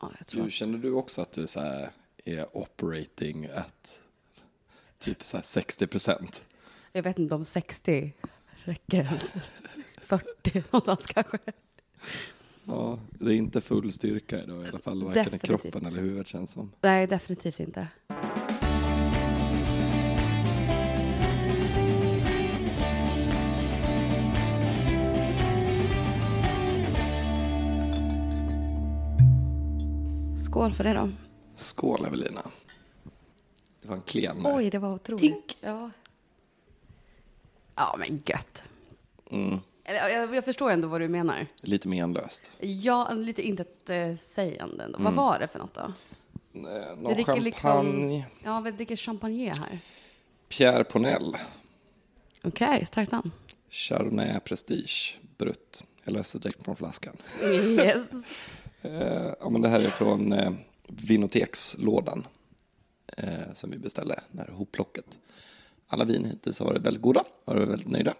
Ja, Du, att, känner du också att du så här är operating at typ så här 60 procent? jag vet inte om 60 räcker ens. 40 någonstans kanske. Ja, det är inte full styrka idag i alla fall, varken i Definitivt. kroppen eller huvudet känns som. Nej, definitivt inte. Skål för det då. Skål Evelina. Det var en klen. Oj, det var otroligt. Ja. ja, men gött. Mm, Jag, jag förstår ändå vad du menar. lite menlöst. Ja, lite intetsägande ändå. Vad var det för något då? Eh, Vi Någon dricker champagne. liksom... Ja, vi dricker champagne här. Pierre Ponel. Okej, starkt namn. Chardonnay Prestige Brut. Jag läser direkt från flaskan. Yes. Eh, ja, men det här är från eh, Vinotexlådan eh, som vi beställde, det här hopplocket. Alla vin hittills har varit väldigt goda, har varit väldigt nöjda.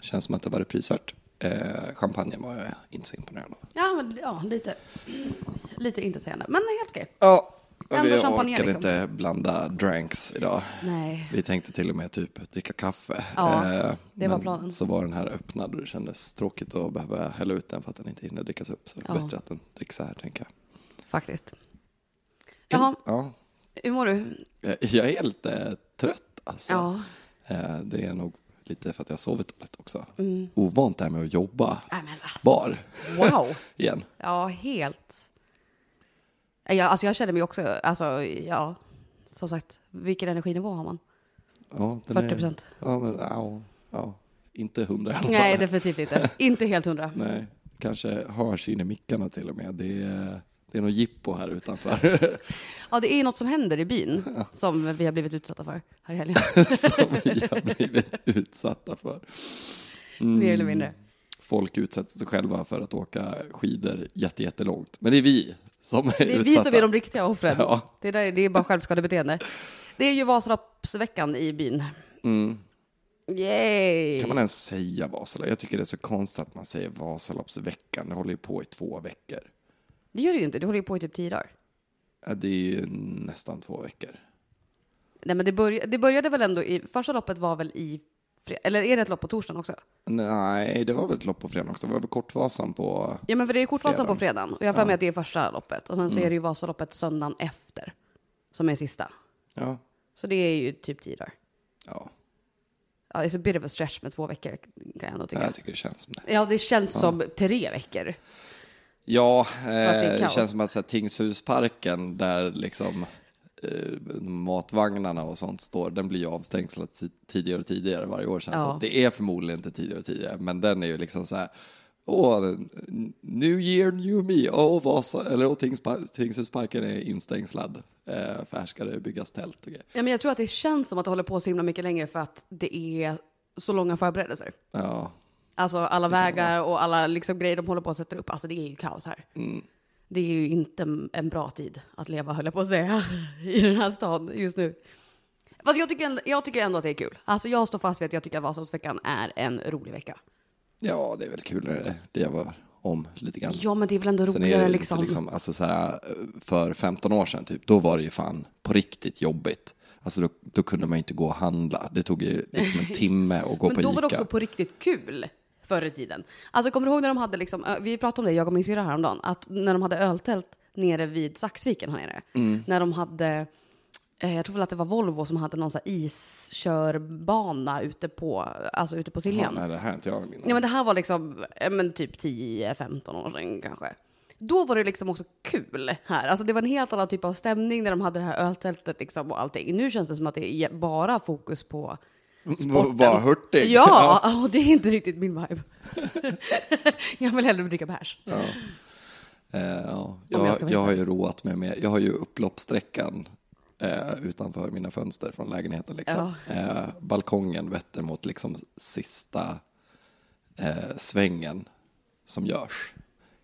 Känns som att det var prisvärt. Eh, champagnen var jag inte så imponerad av. Ja, men, ja lite, lite intetsägande. Men helt okej. Ja, Champagne, orkade liksom. inte blanda drinks idag. Nej. Vi tänkte till och med typ dricka kaffe. Ja, Eh, det var planen. Så var den här öppnad och det kändes tråkigt att behöva hälla ut den för att den inte hinner drickas upp. Så Ja. bättre att den dricks här, tänker jag. Faktiskt. Jaha, Ja, hur mår du? jag jag är lite trött alltså. Ja. Eh, Det är nog lite för att jag har sovit dåligt också. Mm. Ovant det här med att jobba Nej, alltså. bar Wow. igen. Ja, helt. Jag, alltså jag känner mig också, alltså ja, som sagt, vilken energinivå har man? Ja, den 40 är- procent. Ja, men ja, ja, inte hundra i alla fall. Nej, definitivt inte. Inte helt hundra. Nej, kanske hörs in i mickarna till och med. Det är, det är något jippo här utanför Ja, det är något som händer i byn som vi har blivit utsatta för här i helgen. som vi har blivit utsatta för. Mm. Mer eller mindre. Folk utsätter sig själva för att åka skidor jätte, jättelångt. Men det är vi som är Det är vi utsatta. som är de riktiga offren. Ja. Det, där, det är bara självskadebeteende. Det är ju Vasaloppsveckan i byn. Mm. Yay! Kan man ens säga Vasalopp? Jag tycker det är så konstigt att man säger Vasaloppsveckan. Det håller ju på i två veckor. Det gör det ju inte, det håller ju på i typ tio dagar. Ja, Det är ju nästan två veckor. Nej, men det, börj- det började väl ändå i, första loppet var väl i, eller är det ett lopp på torsdagen också? Nej, det var väl ett lopp på fredag också. Det var väl Kortvasan på... Ja, men för det är Kortvasan på Fredagen. fredagen och jag har för mig att det är första loppet och sen så är det ju Vasaloppet söndagen efter som är sista. Ja. Så det är ju typ tio dagar. Ja, Ja, it's a bit of a stretch med två veckor kan jag ändå tycka. jag tycker det känns som det. Ja, det känns som tre veckor. Ja, det är eh, det kaos. känns som att så här, Tingshusparken där liksom eh, matvagnarna och sånt står, den blir ju avstängslad ti- tidigare och tidigare varje år känns Ja. som. Det är förmodligen inte tidigare och tidigare, men den är ju liksom så här, åh, new year, new me, åh, Vasa, eller Tingspa- Tingshusparken är instängslad, eh, för här ska det byggas tält och grejer. Ja, men jag tror att det känns som att det håller på så himla mycket längre för att det är så långa förberedelser. Ja, Alltså alla vägar och alla liksom grejer de håller på att sätta upp. Alltså det är ju kaos här. Mm. Det är ju inte en bra tid att leva, höll jag på att säga, i den här stan just nu. Fast jag tycker, jag tycker ändå att det är kul. Alltså jag står fast vid att jag tycker att Vasaloppsveckan är en rolig vecka. ja det är väl kul när det, det var om lite grann. Ja, men det är väl ändå Sen är roligare det liksom. liksom, alltså så här, för 15 år sedan typ, då var det ju fan på riktigt jobbigt. Alltså då, då kunde man ju inte gå och handla. Det tog ju liksom en timme att gå Men på då Ica. var det också på riktigt kul förr i tiden. Alltså kommer du ihåg när de hade liksom, vi pratade om det, jag och min syrra häromdagen, att när de hade öltält nere vid Saxviken här nere, Mm. när de hade, eh, jag tror väl att det var Volvo som hade någon sån iskörbana ute på, alltså ute på ja, Siljan. nej, det här är inte jag. Ja men det här var liksom, men typ 10-15 år sedan kanske. Då var det liksom också kul här. Alltså det var en helt annan typ av stämning när de hade det här öltältet liksom och allting. Nu känns det som att det är bara fokus på sporten. Var hurtig. Ja, och det är inte riktigt min vibe. jag vill hellre dricka bärs. Ja. Eh, ja. jag Jag, har ju roat mig med, jag har ju upploppssträckan eh, utanför mina fönster från lägenheten. Liksom. Eh, balkongen vetter mot liksom sista eh, svängen som görs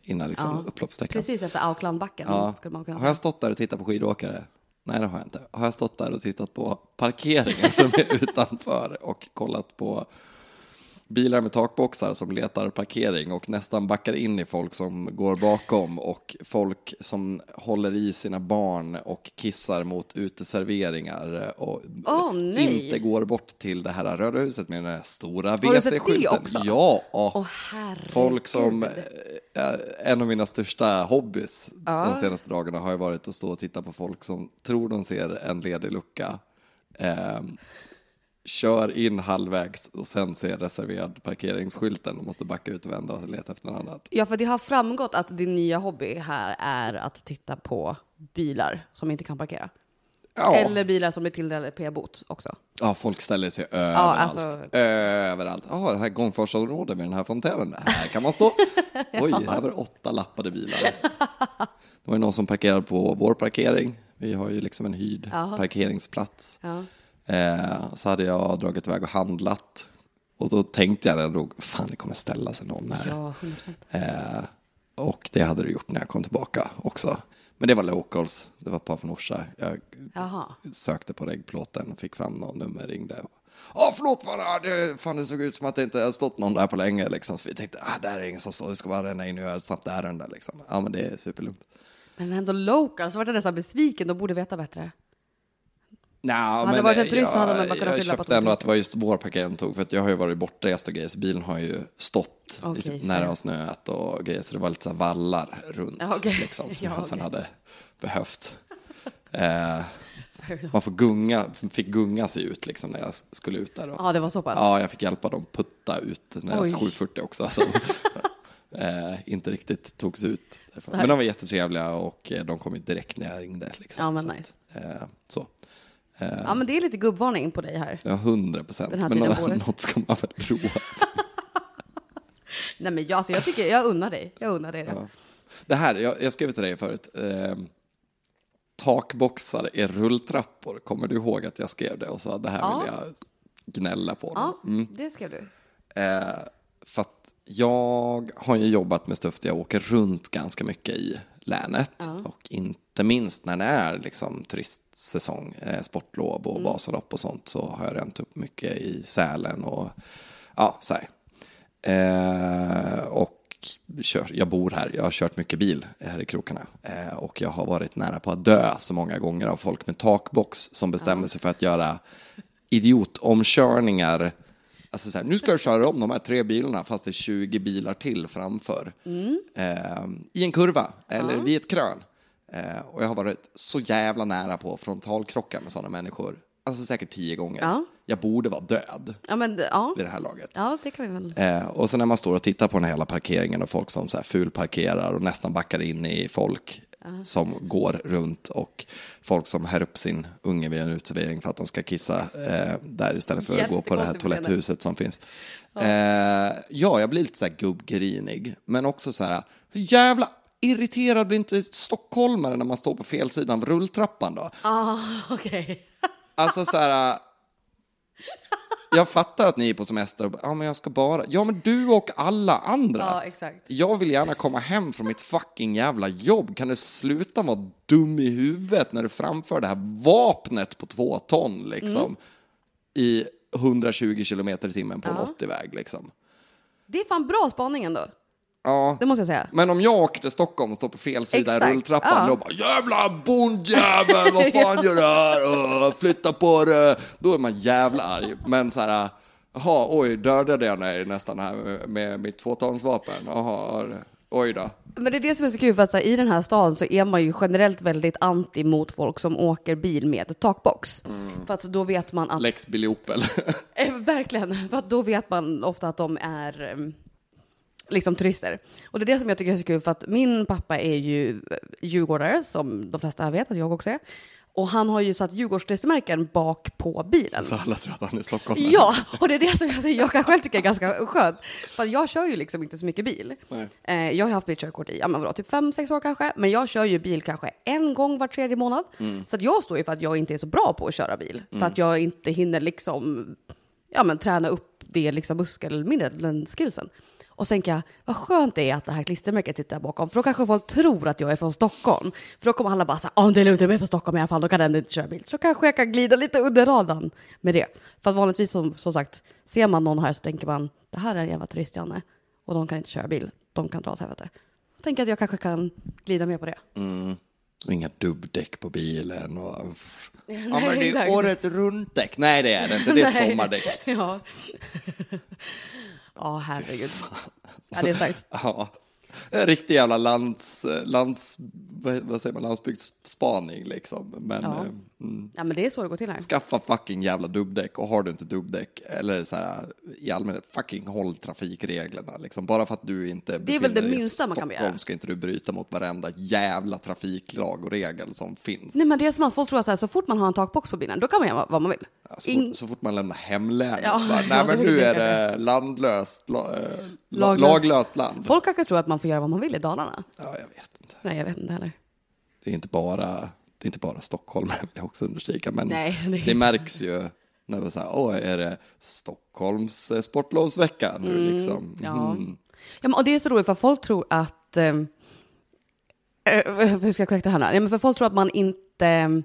innan liksom Ja. upploppssträckan. Precis efter Auklandbacken Ja. skulle man kunna Har jag stått där och tittat på skidåkare? Nej, det har jag inte. Har jag stått där och tittat på parkeringen som är utanför och kollat på bilar med takboxar som letar parkering och nästan backar in i folk som går bakom och folk som håller i sina barn och kissar mot uteserveringar och nej. inte går bort till det här röda huset med den stora WC-skylten. Ja, herregud. Folk som, eh, en av mina största hobbys de senaste dagarna har ju varit att stå och titta på folk som tror de ser en ledig lucka, eh, kör in halvvägs och sen ser reserverad parkeringsskylten och måste backa ut och vända och leta efter något annat. Ja, för det har framgått att din nya hobby här är att titta på bilar som inte kan parkera. Ja, Eller bilar som är tilldelade p-bot också. ja folk ställer sig överallt. alltså- Överallt. Ja, det här gångfartsområdet med den här fontänen, här kan man stå. Oj, här var det åtta lappade bilar. Det var ju någon som parkerade på vår parkering. Vi har ju liksom en hyrd parkeringsplats. Ja. Eh, så hade jag dragit iväg och handlat. Och då tänkte jag drog, fan det kommer ställa sig någon här. Ja, 100%. Eh, och det hade det gjort när jag kom tillbaka också. Men det var locals, det var ett par från Orsa. Jag Jaha. sökte på reggplåten, fick fram någon nummer, ringde. Ja, förlåt fan, det, fan, det såg ut som att det inte har stått någon där på länge. Liksom. Så vi tänkte, ah, där är ingen som står, vi ska bara ränna in och göra ett snabbt ärende. Liksom. Ja, men det är superlugnt. Men ändå local, så vart jag nästan besviken. De borde veta bättre. Nej, Hade det varit jag- turist så hade man bara kunnat Jag skylla på köpte ändå att det var just vår parkering de tog, för att jag har ju varit bortrest och grejer, så bilen har ju stått Okej, i typ fair. när det har snöat och grejer, så det var lite så vallar runt, okej. liksom, som Ja, jag sen okej. hade behövt. Eh, man får gunga, fick gunga sig ut liksom när jag skulle ut där. Och, Ja, det var så pass. Ja, jag fick hjälpa dem putta ut när jag Oj. 740 också. Som, eh, inte riktigt togs ut. Men de var jättetrevliga och eh, de kom ju direkt när jag ringde. Liksom. Ja, men så nice. Att, eh, så. Eh, Ja, men det är lite gubbvarning på dig här. Ja, hundra procent. Men något ska man väl prova. alltså. Nej, men jag, alltså, jag tycker, jag unnar dig. Jag unnar dig det. Det här, jag, jag skrev till dig förut. Eh, takboxar är rulltrappor. Kommer du ihåg att jag skrev det och sa det här Ja. vill jag gnälla på? Ja, det skrev du. Eh, för att jag har ju jobbat med stuff där jag åker runt ganska mycket i länet. Och inte minst när det är liksom turistsäsong, eh, sportlov och Vasalopp och sånt så har jag ränt upp mycket i Sälen och ja, så här. Eh, och kör, jag bor här, jag har kört mycket bil här i krokarna. Eh, och jag har varit nära på att dö så många gånger av folk med takbox som bestämde sig för att göra idiotomkörningar. Alltså så här, nu ska jag köra om de här tre bilarna fast det är 20 bilar till framför. Eh, I en kurva eller vid ett krön. Eh, och jag har varit så jävla nära på frontalkrocka med sådana människor. Alltså säkert tio gånger. Ja. Jag borde vara död Ja, men ja. vid det här laget. Ja, det kan vi väl. Eh, och sen när man står och tittar på den här hela parkeringen och folk som så här fulparkerar och nästan backar in i folk som går runt och folk som här upp sin unge vid en uteservering för att de ska kissa eh, där istället för att gå på det här toaletthuset som finns. Eh, ja, jag blir lite så här gubbgrinig, men också så här, hur jävla irriterad blir inte stockholmare när man står på fel sida av rulltrappan då? Ah, okej. Alltså så här... Jag fattar att ni är på semester och bara, ja men jag ska bara, ja men du och alla andra. Ja, exakt. Jag vill gärna komma hem från mitt fucking jävla jobb. Kan du sluta vara dum i huvudet när du framför det här vapnet på två ton liksom? Mm. I 120 kilometer i timmen på en Ja. 80-väg liksom. Det är fan bra spaning ändå. Ja. Det måste jag säga. Men om jag åker till Stockholm och står på fel sida i rulltrappan, ja. då bara jävla bondjävel, vad fan gör du här? Flytta på det. Då är man jävla arg. Men så här, jaha, oj, dödade jag dig nästan här med, med mitt tvåtonsvapen? Jaha, oj då. Men det är det som är så kul, för att här, i den här staden så är man ju generellt väldigt anti mot folk som åker bil med takbox. För att då vet man att, Lex Billy Opel. eh, verkligen, för att då vet man ofta att de är eh, liksom turister. Och det är det som jag tycker är så kul, för att min pappa är ju djurgårdare, som de flesta vet att jag också är. Och han har ju satt Djurgårdsklistermärken bak på bilen. Så alla tror att han är Stockholm. Ja, och det är det som jag, jag kan själv tycka är ganska skönt. För jag kör ju liksom inte så mycket bil. Nej. Eh, jag har haft mitt körkort i, ja men vadå, typ fem, sex år kanske. Men jag kör ju bil kanske en gång var tredje månad. Så att jag står ju för att jag inte är så bra på att köra bil. För att jag inte hinner liksom, ja men träna upp det liksom muskelminnet, den skillsen. Och så tänker jag, vad skönt det är att det här klistermärket sitter bakom. För då kanske folk tror att jag är från Stockholm. För då kommer alla bara säga, ja det är lugnt, jag är från Stockholm i alla fall, då kan den inte köra bil. Så då kanske jag kan glida lite under radarn med det. För att vanligtvis som, som sagt, ser man någon här så tänker man, det här är en jävla turist-Janne. Och de kan inte köra bil, de kan dra åt helvete. Jag tänker att jag kanske kan glida med på det. Mm. Och inga dubbdäck på bilen. Och... ja, men det är exakt. året runt-däck. Nej, det är det inte. Det är sommardäck. Ja. Ja, herregud. Ja, det är starkt. Ja. En riktig jävla lands, lands, vad säger man, landsbygdsspaning liksom. Men Ja. eh, mm, Ja, men det är så det går till här. skaffa fucking jävla dubbdäck och har du inte dubbdäck eller så här i allmänhet fucking håll trafikreglerna liksom. Bara för att du inte Det är väl det minsta man kan begära. Ska inte du bryta mot varenda jävla trafiklag och regel som finns. Nej, men det är som att folk tror att så, här, så fort man har en takbox på bilen, då kan man göra vad man vill. Ja, så, Ing- fort, så fort man lämnar hemlänet, Ja, bara, nej men nu är det. landlöst, la, eh, la, Laglöst. laglöst land. Folk kanske tror att man får göra vad man vill i Dalarna. Ja, jag vet inte. Nej, jag vet inte heller. Det är inte bara, det är inte bara Stockholm, vill jag också understryka, men Nej, det det, märks ju när vi säger, åh, är det Stockholms eh, sportlovsvecka nu liksom? ja. Mm. Ja, men, och det är så roligt för folk tror att... Eh, eh, hur ska jag korrekta det här nu? Ja, men för folk tror att man inte...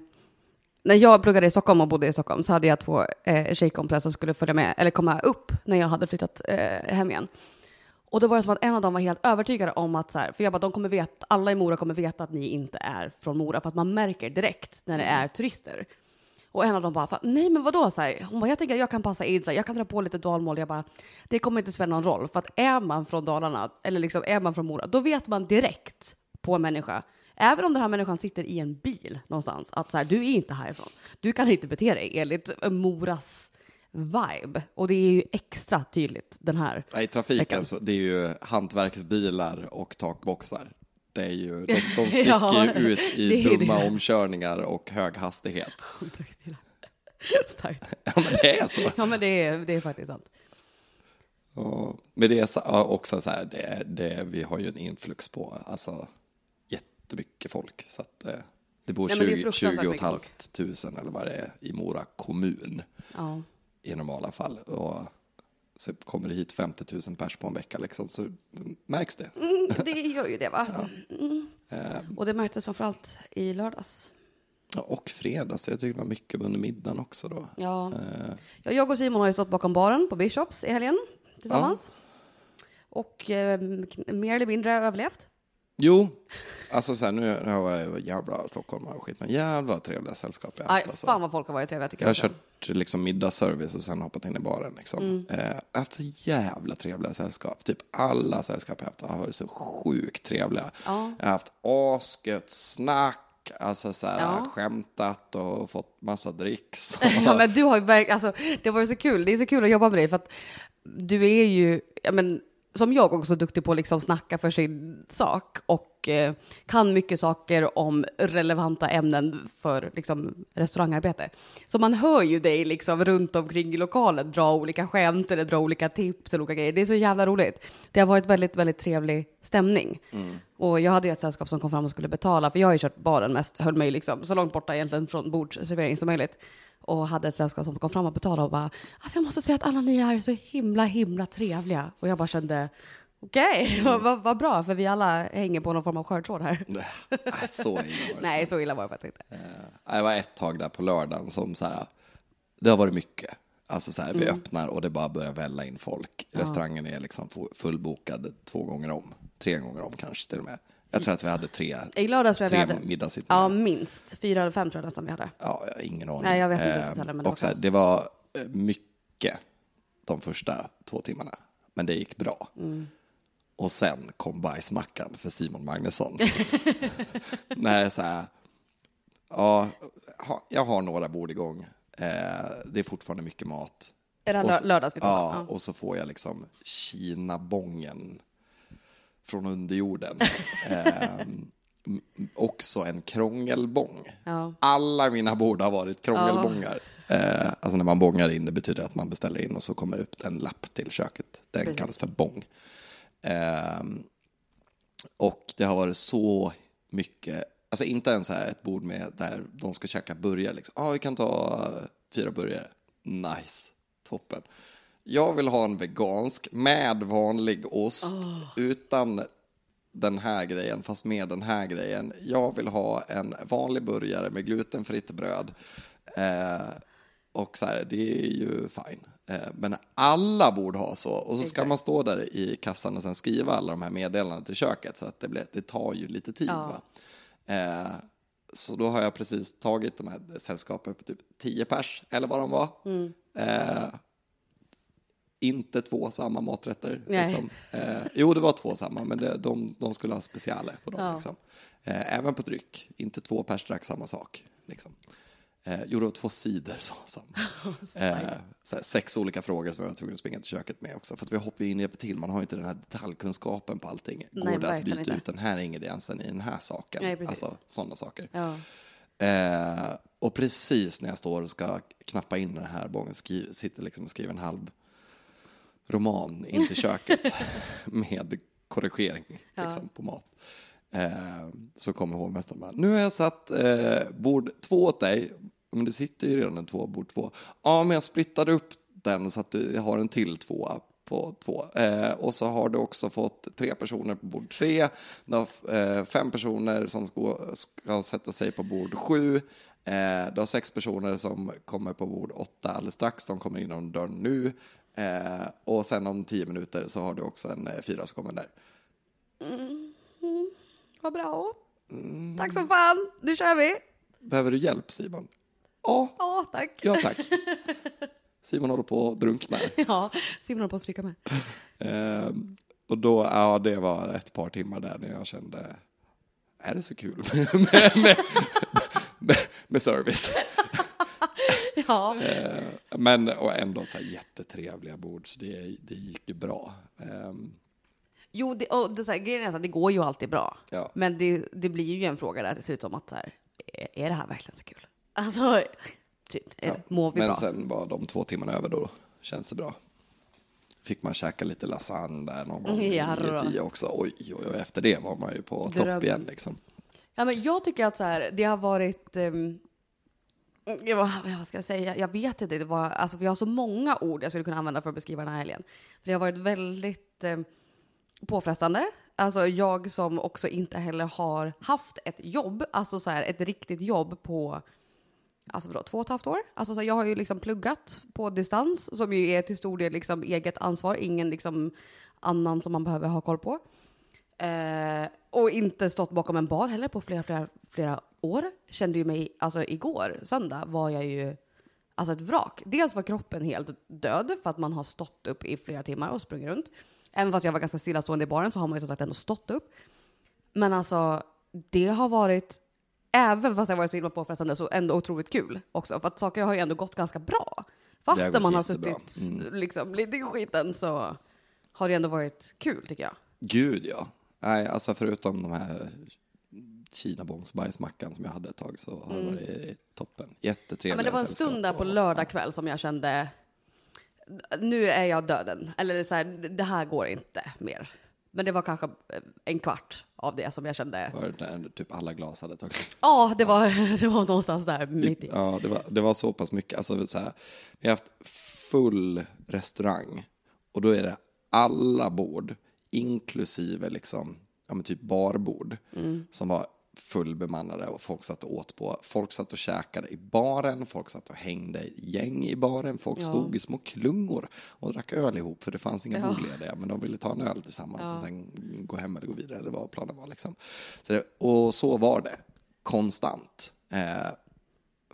När jag pluggade i Stockholm och bodde i Stockholm så hade jag två eh, tjejkompisar som skulle följa med, eller komma upp när jag hade flyttat eh, hem igen. Och då var det som att en av dem var helt övertygad om att, så här, för jag bara, de kommer veta, alla i Mora kommer veta att ni inte är från Mora, för att man märker direkt när det är turister. Och en av dem bara, "Fan, nej men vadå? Så här, hon bara, jag tänker att jag kan passa in, så här, jag kan dra på lite dalmål. Jag bara, det kommer inte spela någon roll. För att är man från Dalarna, eller liksom är man från Mora, då vet man direkt på en människa, även om den här människan sitter i en bil någonstans, att så här, du är inte härifrån. Du kan inte bete dig enligt Moras vibe. Och det är ju extra tydligt den här. I trafiken så det är ju hantverksbilar och takboxar. Det är ju, de, de sticker Ja, ju ut i är dumma det. omkörningar och hög hastighet. Starkt. Ja, men det är så. Ja men det är, det är faktiskt sant. Och med det ja, också så här, det, det, vi har ju en influx på alltså, jättemycket folk. Så att, eh, det bor Nej, men det är 20, fruktansvärt 20 och ett mycket halvt tusen eller vad det är i Mora kommun Ja. I normala fall. Och så kommer det hit 50 000 pers på en vecka liksom, så märks det. Mm, det gör ju det va? Mm. Eh, Och det märktes framförallt i lördags. ja, och fredag, så jag tycker det var mycket under middagen också då. Ja. Eh, Ja, jag och Simon har ju stått bakom baren på Bishops i helgen tillsammans. Och eh, mer eller mindre överlevt. Jo, alltså så här, nu, nu har jag jävla Stockholm och skit, men jävla trevliga sällskap jag har haft, alltså. fan vad folk har varit trevliga tycker Jag har jag. kört liksom middagsservice och sen hoppat in i baren. Liksom. Mm. Eh, jag har haft så jävla trevliga sällskap. Typ alla sällskap jag haft har varit så sjukt trevliga. Ja. Jag har haft asgött snack, alltså så här, Ja. skämtat och fått massa dricks. Ja, men du har ju verk- alltså, det var ju så kul. Det är så kul att jobba med dig för att du är ju, ja, men, som jag också duktig på att liksom snacka för sin sak och eh, kan mycket saker om relevanta ämnen för liksom, restaurangarbete. Så man hör ju dig liksom runt omkring i lokalen dra olika skämt eller dra olika tips eller olika grejer. Det är så jävla roligt. Det har varit väldigt, väldigt trevlig stämning. Och jag hade ju ett sällskap som kom fram och skulle betala, för jag har ju kört baren mest, höll mig liksom så långt borta egentligen från bordsservering som möjligt. Och hade ett sällskap som kom fram och betalade och bara, alltså jag måste säga att alla ni här är så himla, himla trevliga. Och jag bara kände, okej, vad, vad, vad bra, för vi alla hänger på någon form av skörtråd här. Nej, så illa var det. Nej, så illa var det faktiskt inte. Eh, Det var ett tag där på lördagen som så här, det har varit mycket. Alltså så här, vi Mm. öppnar och det bara börjar välla in folk. Restaurangen är liksom fu- fullbokad två gånger om. Tre gånger om kanske till och med. Jag tror att vi hade tre, I lördags tror jag vi tre hade, middagssittningar. ja minst, fyra eller fem tror jag nästan vi hade. Ja, jag har ingen aning. Nej, jag vet inte Eh, riktigt heller, men det var och här, det var eh, mycket de första två timmarna, men det gick bra. Mm. Och sen kom bajsmackan för Simon Magnusson. Nej, så här, ja, jag har några bord igång. Eh, det är fortfarande mycket mat. Är det lördags Ja, om? och så får jag liksom Kina-bången från underjorden. eh, också en krångelbång. Ja. Alla mina bord har varit krångelbångar. Eh, alltså när man bångar in, det betyder att man beställer in och så kommer ut en lapp till köket. Den Precis. kallas för bång. Eh, och det har varit så mycket, alltså inte ens här ett bord med där de ska käka burgare. Liksom. Ah, vi kan ta fyra burgare. Nice, toppen. Jag vill ha en vegansk med vanlig ost utan den här grejen, fast med den här grejen. Jag vill ha en vanlig burgare med glutenfritt bröd. Eh, och så här, det är ju fine. Eh, men alla borde ha så. Och så ska Exakt. man stå där i kassan och sen skriva alla de här meddelandena till köket. Så att det, blir, det tar ju lite tid. Ja. Va? Eh, så då har jag precis tagit de här sällskapen på typ 10 pers, eller vad de var. Mm. Eh, inte två samma maträtter. Liksom. Eh, jo, det var två samma, men det, de, de skulle ha speciale på dem. Ja. Liksom. Eh, även på dryck. Inte två pers drack samma sak. Liksom. Eh, jo, det var två sidor så, samma. eh, så här, sex olika frågor som jag var tvungen att springa till köket med också. För att vi hoppar in i hjälper till. Man har inte den här detaljkunskapen på allting. Går Nej, det att byta inte. ut den här ingrediensen i den här saken? Nej, alltså sådana saker. Ja. Eh, och precis när jag står och ska knappa in den här bången, skri- sitter liksom och skriver en halv roman in till köket med korrigering liksom, på mat. Eh, så kommer hovmästaren bara, nu har jag satt eh, bord två åt dig, men det sitter ju redan en två, bord två. Ja, men jag splittade upp den så att du har en till tvåa på två. Eh, och så har du också fått tre personer på bord tre, du har eh, fem personer som ska, ska sätta sig på bord sju, eh, du har sex personer som kommer på bord åtta alldeles strax, de kommer in genom dörren nu. Eh, och sen om tio minuter så har du också en eh, fyra som kommer där. Vad bra. Mm. Tack så fan, nu kör vi. Behöver du hjälp Simon? Ja, Ja, tack. ja tack. Simon håller på att drunkna. Ja, Simon håller på att stryka med. Eh, och då, ja det var ett par timmar där när jag kände, är det så kul med, med, med, med service? Ja, Eh, men och ändå så här jättetrevliga bord, så det, det gick ju bra. Eh, jo, det, och det, så här, grejen är så här, det går ju alltid bra. Ja. Men det, det blir ju en fråga där till slut om att så här, är, det här verkligen så kul? Alltså, typ, är, mår vi men bra? sen var de två timmarna över, då känns det bra. Fick man käka lite lasagne där någon gång i Ja, då. 10 också. Oj, oj, oj, efter det var man ju på Dröm. topp igen liksom. Ja, men jag tycker att så här, det har varit... Um, Mm, vad, vad ska jag säga? Jag vet inte. Det var, alltså, vi har så många ord jag skulle kunna använda för att beskriva den här helgen. Det har varit väldigt eh, påfrestande. Alltså jag som också inte heller har haft ett jobb, alltså så här, ett riktigt jobb på Alltså vadå, två och ett halvt år? Alltså så här, jag har ju liksom pluggat på distans, som ju är till stor del liksom eget ansvar, ingen liksom annan som man behöver ha koll på. Eh, och inte stått bakom en bar heller på flera, flera, flera år. Kände ju mig, alltså igår, söndag, var jag ju alltså ett vrak. Dels var kroppen helt död för att man har stått upp i flera timmar och sprungit runt. Även fast jag var ganska stillastående i baren så har man ju som sagt ändå stått upp. Men alltså, det har varit, även fast har varit så himla påfrestande, så ändå otroligt kul också. För att saker har ju ändå gått ganska bra. Det har Fast gått man har suttit liksom, lite i skiten så har det ändå varit kul tycker jag. Gud ja. Nej, alltså förutom de här kinabångsbajsmackan som jag hade ett tag så har det varit toppen. Jättetrevliga Ja, men det var en stund där på lördag kväll som jag kände, nu är jag döden. Eller så här, det här går inte mer. Men det var kanske en kvart av det som jag kände, Var det när typ alla glas hade tagits ja, det var, det var någonstans där mitt i. Ja, det var, det var så pass mycket. Alltså, så här, vi har haft full restaurang och då är det alla bord, inklusive liksom, ja, men typ barbord, som var fullbemannade och folk satt och åt på. Folk satt och käkade i baren, folk satt och hängde i gäng i baren, folk Ja. stod i små klungor och drack öl ihop för det fanns inga Ja. bord lediga, men de ville ta en öl tillsammans Ja. och sen gå hem eller gå vidare eller vad planen var. Liksom. Så det, och så var det konstant eh,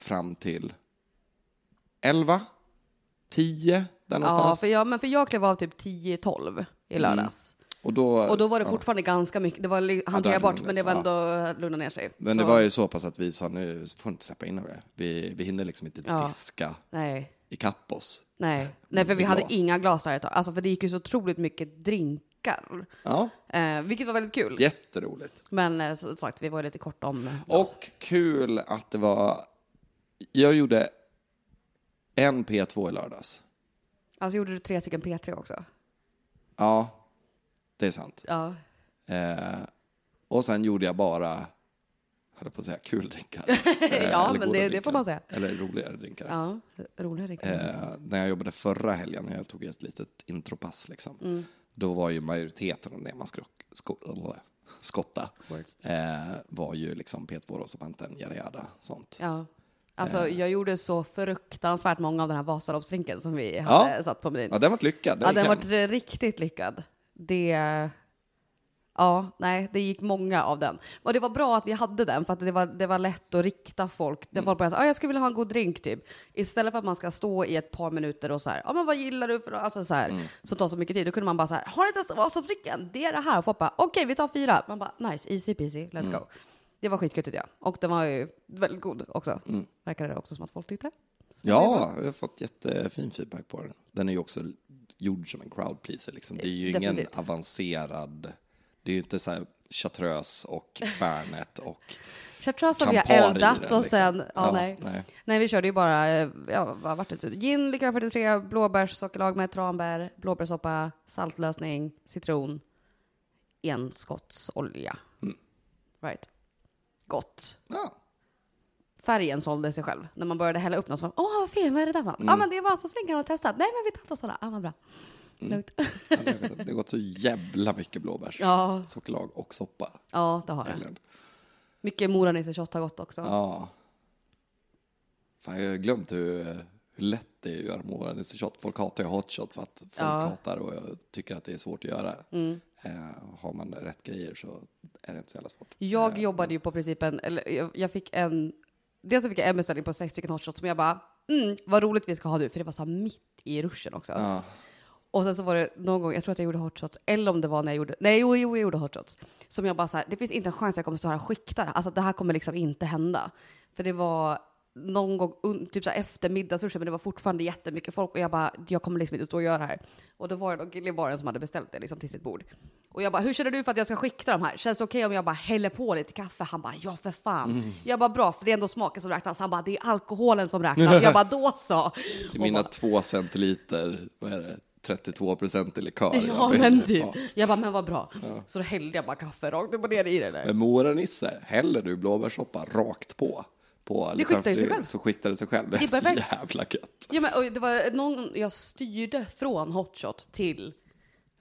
fram till 11, 10 där Ja, någonstans. för jag, men för jag klev av typ 10-12 i lördags. Och då, Och då var det ja. fortfarande ganska mycket, det var hanterbart, lugnat men det var ändå lugnat ner sig. Men Så- det var ju så pass att vi sa nu får inte släppa in några. Vi, vi hinner liksom inte Ja. diska Nej, ikapp oss. nej. Nej, för vi hade inga glas där ett tag. Alltså för det gick ju så otroligt mycket drinkar. Ja, Eh, vilket var väldigt kul. jätteroligt. Men eh, som sagt, vi var lite kort om glas. Och kul att det var... Jag gjorde en P2 i lördags. Alltså gjorde du tre stycken P3 också? Ja, det är sant. Ja. Eh, och sen gjorde jag bara höll på att säga, kul drinkar. Ja, Eller men det- det drinkar. får man säga. Eller roligare drinkar. Ja, roligare det Eh, när jag jobbade förra helgen, när jag tog ett litet intropass, liksom, Mm. då var ju majoriteten av det man skulle skotta, eh, var ju liksom P2 Rosapanten, yada yada, sånt. Ja. Alltså, jag gjorde så fruktansvärt många av den här Vasaloppsdrinken som vi Ja. hade satt på menyn. Ja, den var lyckad. Ja, gick den var riktigt lyckad. Det... Ja, nej, det gick många av den. Och det var bra att vi hade den, för att det var, det var lätt att rikta folk. När folk började säga, ah, jag skulle vilja ha en god drink, typ. Istället för att man ska stå i ett par minuter och så här, ja men vad gillar du för alltså så här, som tar så mycket tid. Då kunde man bara så här, har ni testat Vasaloppsdrinken? Det är det här. Och folk bara, okej, vi tar fyra. Man bara, nice, easy peasy, let's go. Det var skitkul tyckte jag. Och den var ju väldigt god också. Verkade det också som att folk tyckte. Ja, jag har fått jättefin feedback på den. Den är ju också gjord som en crowd pleaser. Liksom. Det är ju ingen Definitivt. avancerad, det är ju inte så här chartreuse och Fernet och Chartreuse har vi eldat den, och liksom. sen, ja, Ja, nej. nej. nej. vi körde ju bara, eh, ja vad vart det? Gin, likör 43, blåbärssockerlag med tranbär, blåbärssoppa, saltlösning, citron, enskottsolja. Mm. Right. Gott. Ja, Färgen sålde sig själv. När man började hälla upp något så var åh vad fin, vad är det där något? Mm. Ja men det är Vasaslinkan har testat. Nej men vi tar inte sådana. Ja vad bra. Mm. Lugnt. ja, det, har gått så jävla mycket blåbärs. Ja. Sockerlag och soppa. ja det har det. Mycket Moranisse shot har gått också. Ja. Fan, jag har glömt hur, hur lätt det är att göra morgonens shot. Folk hatar ju hot shot för att folk Ja. hatar och jag tycker att det är svårt att göra. Mm. Eh, har man rätt grejer så är det inte så jävla svårt. Jag jobbade ju på principen, eller jag, jag fick en, dels fick jag en beställning på sex stycken hot shots som jag bara, mm, vad roligt vi ska ha nu, för det var så här mitt i ruschen också. Ja. Och sen så var det någon gång, jag tror att jag gjorde hot shots, eller om det var när jag gjorde, nej jo, jo jag gjorde hot shots. Som jag bara så här, det finns inte en chans att jag kommer stå här och skikta det. Alltså det här kommer liksom inte hända. För det var någon gång, typ så efter middagsruschen, men det var fortfarande jättemycket folk och jag bara, jag kommer liksom inte stå och göra det här. Och då var det någon kille i baren som hade beställt det liksom till sitt bord. Och jag bara, hur känner du för att jag ska skikta de här? Känns det okej om jag bara häller på lite kaffe? Han bara, ja för fan. Jag bara, bra, för det är ändå smaken som räknas. Han bara, det är alkoholen som räknas. Jag bara, då så. Till mina bara, två centiliter, vad är det, 32 procent i likör. Ja, men inte. typ. Ja. Jag bara, men vad bra. Så då hällde jag bara kaffe rakt upp och ner i det där. Men Mora-Nisse, häller du blåbärssoppa rakt på? På Det skiktar ju sig själv. Så skiktar det sig själv. Det är, Det är så jävla gött. Ja, men, och det var någon jag styrde från hotshot till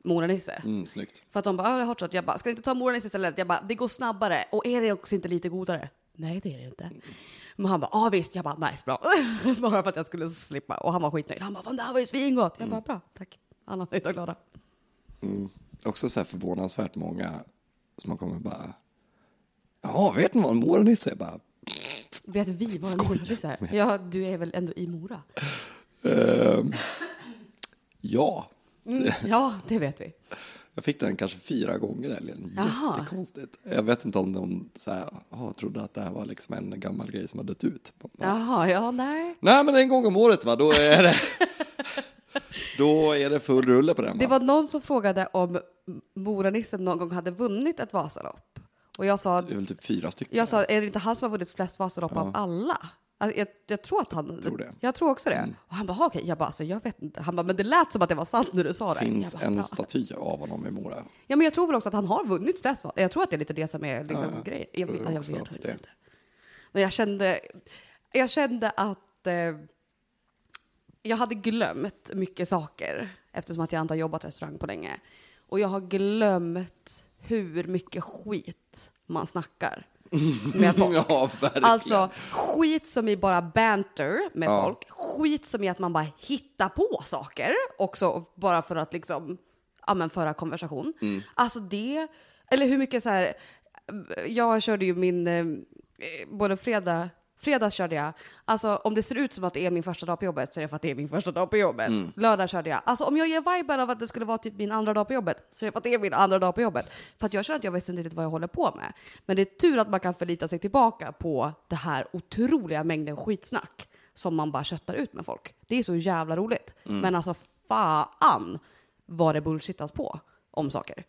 Mora-Nisse. Mm, snyggt. För att de bara, ah, hotshot. Jag bara, ska du inte ta Mora-Nisse istället? Jag bara, det går snabbare. Och är det också inte lite godare? Nej, det är det inte. Men han bara, ja ah, visst. Jag bara, nice, bra. bara för att jag skulle slippa. Och han var skitnöjd. Han bara, fan det här var ju svingott. Jag bara, bra, tack. Alla nöjda och glada. Också så här förvånansvärt många som har kommit bara, ja, vet ni vad en Mora-Nisse är? Bara, Vet vi vad en Mora-Nisse är? Ja, du är väl ändå i Mora? ehm, ja, Mm, ja, det vet vi. jag fick den kanske fyra gånger helgen. Jättekonstigt. Jag vet inte om de så här, trodde att det här var liksom en gammal grej som hade dött ut. Jaha, ja, nej. Nej, men en gång om året, va? då är det, då är det full rulle på den. Va? Det var någon som frågade om Moranissen någon gång hade vunnit ett Vasalopp. Och jag sa, Det är väl typ fyra stycken. jag sa, är det inte han som har vunnit flest Vasalopp av alla? Alltså, jag, jag tror att han... tror det. Mm. Jag tror också det. Och han bara, okej. Jag bara, alltså, jag vet inte. Han bara, men det lät som att det var sant när du sa det. finns jag bara, en bra. staty av honom i Mora. Ja, men jag tror väl också att han har vunnit flest Vasalopp. Jag tror att det är lite det som är liksom, Ja, grejen. Jag, jag också, vet inte. Men jag kände, jag kände att eh, jag hade glömt mycket saker eftersom att jag inte har jobbat restaurang på länge. Och jag har glömt hur mycket skit man snackar med folk. Ja. Alltså skit som i bara banter med Ja. folk, skit som i att man bara hittar på saker också bara för att liksom, ja men föra konversation. Mm. Alltså det, eller hur mycket så här, jag körde ju min, eh, både fredag, fredag körde jag, alltså om det ser ut som att det är min första dag på jobbet så är det för att det är min första dag på jobbet. Mm. Lördag körde jag, alltså om jag ger viben av att det skulle vara typ min andra dag på jobbet så är det för att det är min andra dag på jobbet. För att jag känner att jag vet inte riktigt vad jag håller på med. Men det är tur att man kan förlita sig tillbaka på det här otroliga mängden skitsnack som man bara köttar ut med folk. Det är så jävla roligt. Men alltså fan vad det bullshittas på om saker.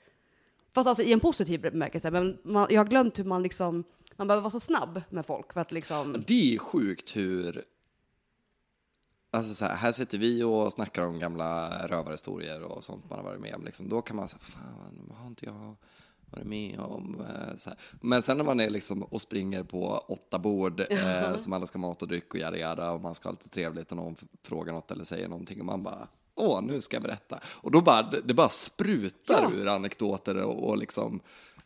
Fast alltså i en positiv bemärkelse. Men man, jag har glömt hur man liksom, man behöver vara så snabb med folk för att liksom... Det är sjukt hur... Alltså så här, här sitter vi och snackar om gamla rövarhistorier och sånt man har varit med om. Liksom. Då kan man säga, fan, vad har inte jag varit med om. Eh, så här. Men sen när man är liksom och springer på åtta bord eh, som alla ska ha mat och dryck och göra göra och man ska ha lite trevligt och någon frågar något eller säger någonting och man bara Åh, nu ska jag berätta. Och då bara, det det bara sprutar Ja. ur anekdoter och, och liksom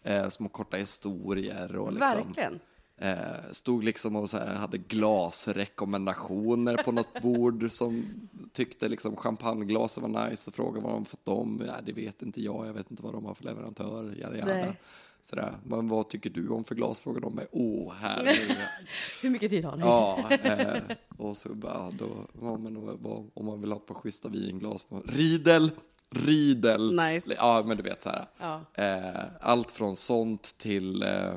eh, små korta historier. Och liksom, Verkligen. Eh, stod liksom och så här, hade glasrekommendationer på något bord som tyckte liksom champagneglasen var nice och frågade var de fått dem. Ja, det vet inte jag, jag vet inte vad de har för leverantör. Jada, jada. Sådär. Men vad tycker du om för glas? Frågade de mig. Åh, herregud. Hur mycket tid har ni? ja, eh, och så bara, då, ja, men vad, om man vill ha på schyssta vinglas. Riedel, Riedel. Nice. Ja, men du vet så här. Ja. Eh, allt från sånt till eh,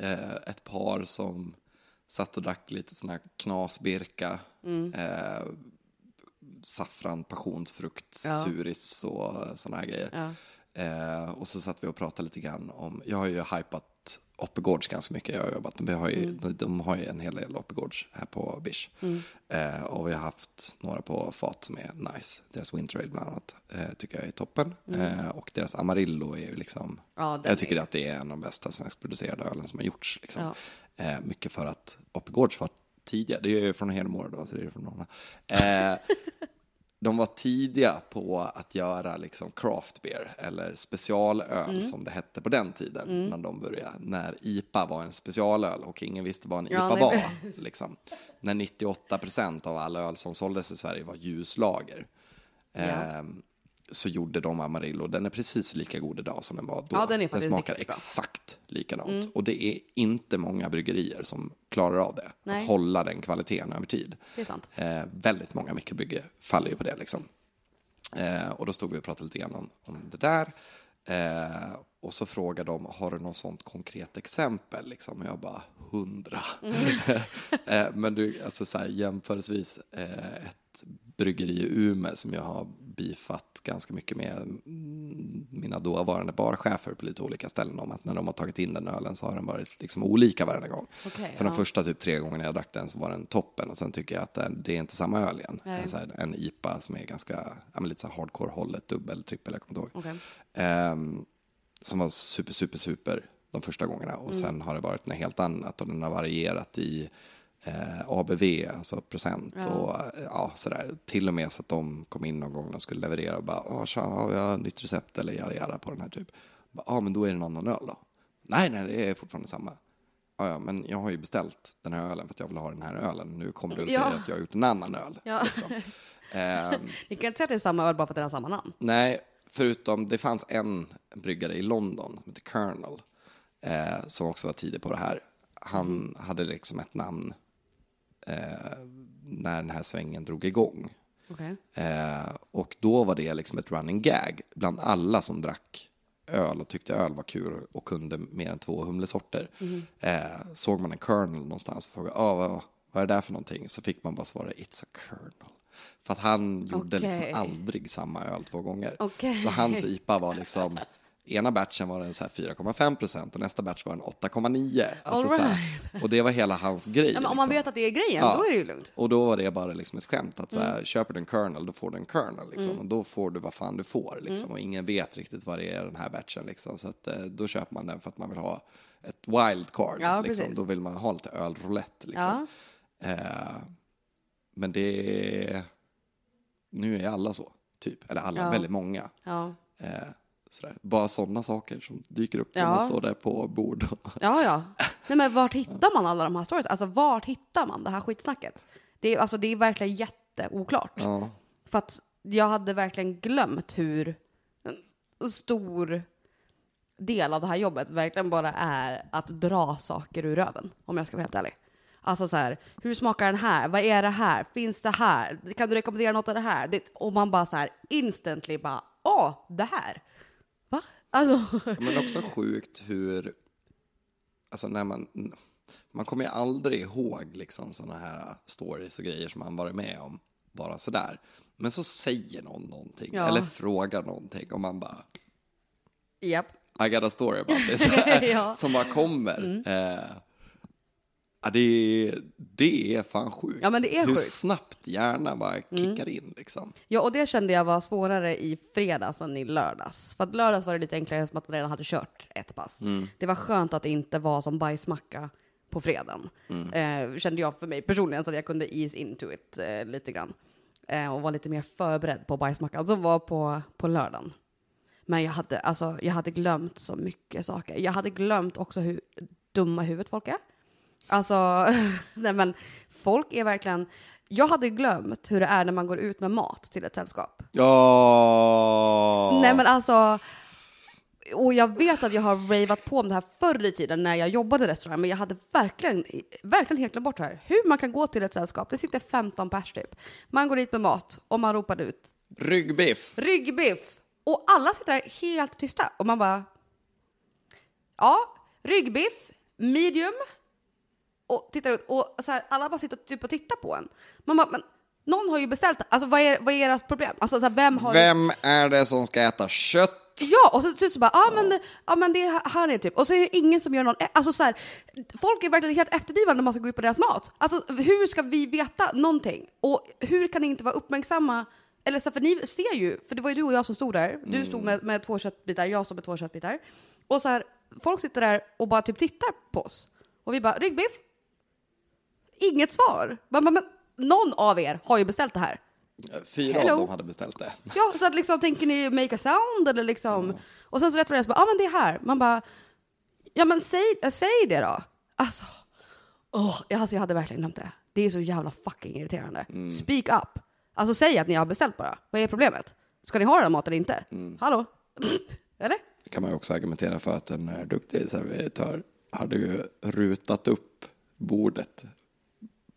eh, ett par som satt och drack lite sån här knasbirka. Mm. Eh, saffran, passionsfrukt, Ja. suris och såna här grejer. Ja. Och så satt vi och pratade lite grann om, jag har ju hypat Oppegårds ganska mycket, jag har jobbat, vi har ju, de, de har ju en hel del Oppegårds här på Bish. Eh, och vi har haft några på fat som är nice, deras Winter Ale bland annat, eh, tycker jag är toppen. Eh, och deras Amarillo är ju liksom, Ja, jag tycker är- att det är en av de bästa svenskproducerade ölen som har gjorts. Liksom. Ja. Eh, mycket för att Oppegårds var tidiga, det är ju från Hedemora då, så det är från några. De var tidiga på att göra liksom craft beer eller specialöl Mm. som det hette på den tiden när de började. När IPA var en specialöl och ingen visste vad en Ja, IPA nej, var. Liksom. När 98 procent av alla öl som såldes i Sverige var ljuslager. Ehm, så gjorde de Amarillo. Den är precis lika god idag som den var då. Ja, den faktiskt smakar riktigt bra. Mm. exakt likadant. Och det är inte många bryggerier som klarar av det. Nej. Att hålla den kvaliteten över tid. Eh, väldigt många mikrobryggor faller ju på det. Liksom. Eh, och då stod vi och pratade lite grann om, om det där. Eh, och så frågade de, har du något sånt konkret exempel? Liksom? Och jag bara, hundra. eh, men du, alltså så här, jämförelsevis eh, ett bryggeri i Umeå som jag har bifat ganska mycket med mm, mina dåvarande barchefer på lite olika ställen om att när de har tagit in den ölen så har den varit liksom olika varje gång. Okej, För de ja. första typ tre gångerna jag drack den så var den toppen och sen tycker jag att den, det är inte samma öl igen. En, så här, en IPA som är ganska, ja, men lite så här hardcore-hållet, dubbel, trippel, jag kommer inte ihåg. Okej. Ehm, som var super, super, super de första gångerna. Och sen har det varit något helt annat och den har varierat i eh, ABV, alltså procent Ja. och eh, ja, sådär. Till och med så att de kom in någon gång och skulle leverera och bara, åh tja, har vi har nytt recept eller jada jada på den här typ. Ja, men då är det en annan öl då. Nej, nej, det är fortfarande samma. Ja, ja, men jag har ju beställt den här ölen för att jag vill ha den här ölen. Nu kommer du Ja. säger att jag har gjort en annan öl. Ja. Liksom. Ehm, Ni kan inte säga att det är samma öl bara för att den har samma namn. Nej, förutom det fanns en bryggare i London som heter Colonel eh, som också var tidig på det här. Han hade liksom ett namn eh, när den här svängen drog igång. Okej. Eh, och då var det liksom ett running gag bland alla som drack öl och tyckte öl var kul och kunde mer än två humlesorter. Eh, såg man en kernel någonstans och frågade ah, vad, vad är det där för någonting? Så fick man bara svara it's a kernel. För att han gjorde Okej. liksom aldrig samma öl två gånger. Okej. Så hans IPA var liksom Ena batchen var den så här 4,5 procent och nästa batch var den 8,9. Alltså All så här, och det var hela hans grej. Ja, men om man liksom. vet att det är grejen, Ja. då är det ju lugnt. Och då var det bara liksom ett skämt att så här, Mm. köper du en kernel då får du en kernel liksom. Och då får du vad fan du får liksom. Och ingen vet riktigt vad det är den här batchen liksom. Så att, eh, då köper man den för att man vill ha ett wildcard. Ja, liksom. precis. Då vill man ha lite ölroulette liksom. Eh, men det är... Nu är alla så, typ. Eller alla, Ja. väldigt många. Ja. Eh, sådär. Bara sådana saker som dyker upp när man står där på bord. Ja, ja. Nej, men vart hittar man alla de här stories? Alltså vart hittar man det här skitsnacket? Det är, alltså, det är verkligen jätteoklart. ja. För att jag hade verkligen glömt hur stor del av det här jobbet verkligen bara är att dra saker ur röven, om jag ska vara helt ärlig. Alltså så här, hur smakar den här? Vad är det här? Finns det här? Kan du rekommendera något av det här? Det, och man bara så här instantly bara, åh, det här. Alltså, Men också sjukt hur, alltså när man, man kommer ju aldrig ihåg liksom sådana här stories och grejer som man varit med om, bara sådär. Men så säger någon någonting, Ja. eller frågar någonting och man bara, japp. I got a story about this, Ja. som bara kommer. Eh, Ja, det, det är fan sjukt. Ja, men det är Hur sjukt. Mm. snabbt hjärnan bara kickar in liksom. Ja, och det kände jag var svårare i fredags än i lördags. För att lördags var det lite enklare som att man redan hade kört ett pass. Det var skönt att det inte var som bajsmacka på fredagen. Eh, kände jag för mig personligen, så att jag kunde ease into it eh, lite grann. Eh, och vara lite mer förberedd på bajsmackan som var på, på lördagen. Men jag hade, alltså, jag hade glömt så mycket saker. Jag hade glömt också hur dumma i huvudet folk är. Alltså, nej men folk är verkligen... Jag hade glömt hur det är när man går ut med mat till ett sällskap. Ja. Nej men alltså, och jag vet att jag har ravat på om det här förr i tiden när jag jobbade i restaurang, men jag hade verkligen, verkligen helt glömt bort det här. Hur man kan gå till ett sällskap, det sitter 15 pers typ. Man går dit med mat och man ropar ut Ryggbiff. ryggbiff och alla sitter där helt tysta och man bara ja, ryggbiff, medium och tittar ut och så här, alla bara sitter typ och tittar på en. Man bara, men någon har ju beställt, alltså vad är, vad är ert problem? Alltså så här, vem har Vem är det som ska äta kött? Ja, och så till slut så bara, ja men, ja men det är här är typ. Och så är det ingen som gör någon, alltså så här, folk är verkligen helt efterblivna när man ska gå ut på deras mat. Alltså hur ska vi veta någonting? Och hur kan ni inte vara uppmärksamma? Eller så, för ni ser ju, för det var ju du och jag som stod där. Du stod med, med två köttbitar, jag stod med två köttbitar. Och så här, folk sitter där och bara typ tittar på oss. Och vi bara, ryggbiff? Inget svar. Man bara, men någon av er har ju beställt det här. Fyra Hello. av dem hade beställt det. Ja, så att liksom, tänker ni make a sound eller liksom? Och sen så rätt vad det är så bara, ja men det är här. Man bara, ja men säg, äh, säg det då. Alltså, jag- alltså jag hade verkligen glömt det. Det är så jävla fucking irriterande. Speak up. Alltså säg att ni har beställt bara. Vad är problemet? Ska ni ha den maten eller inte? Hallå? eller? kan man ju också argumentera för att en eh, duktig servitör hade ju rutat upp bordet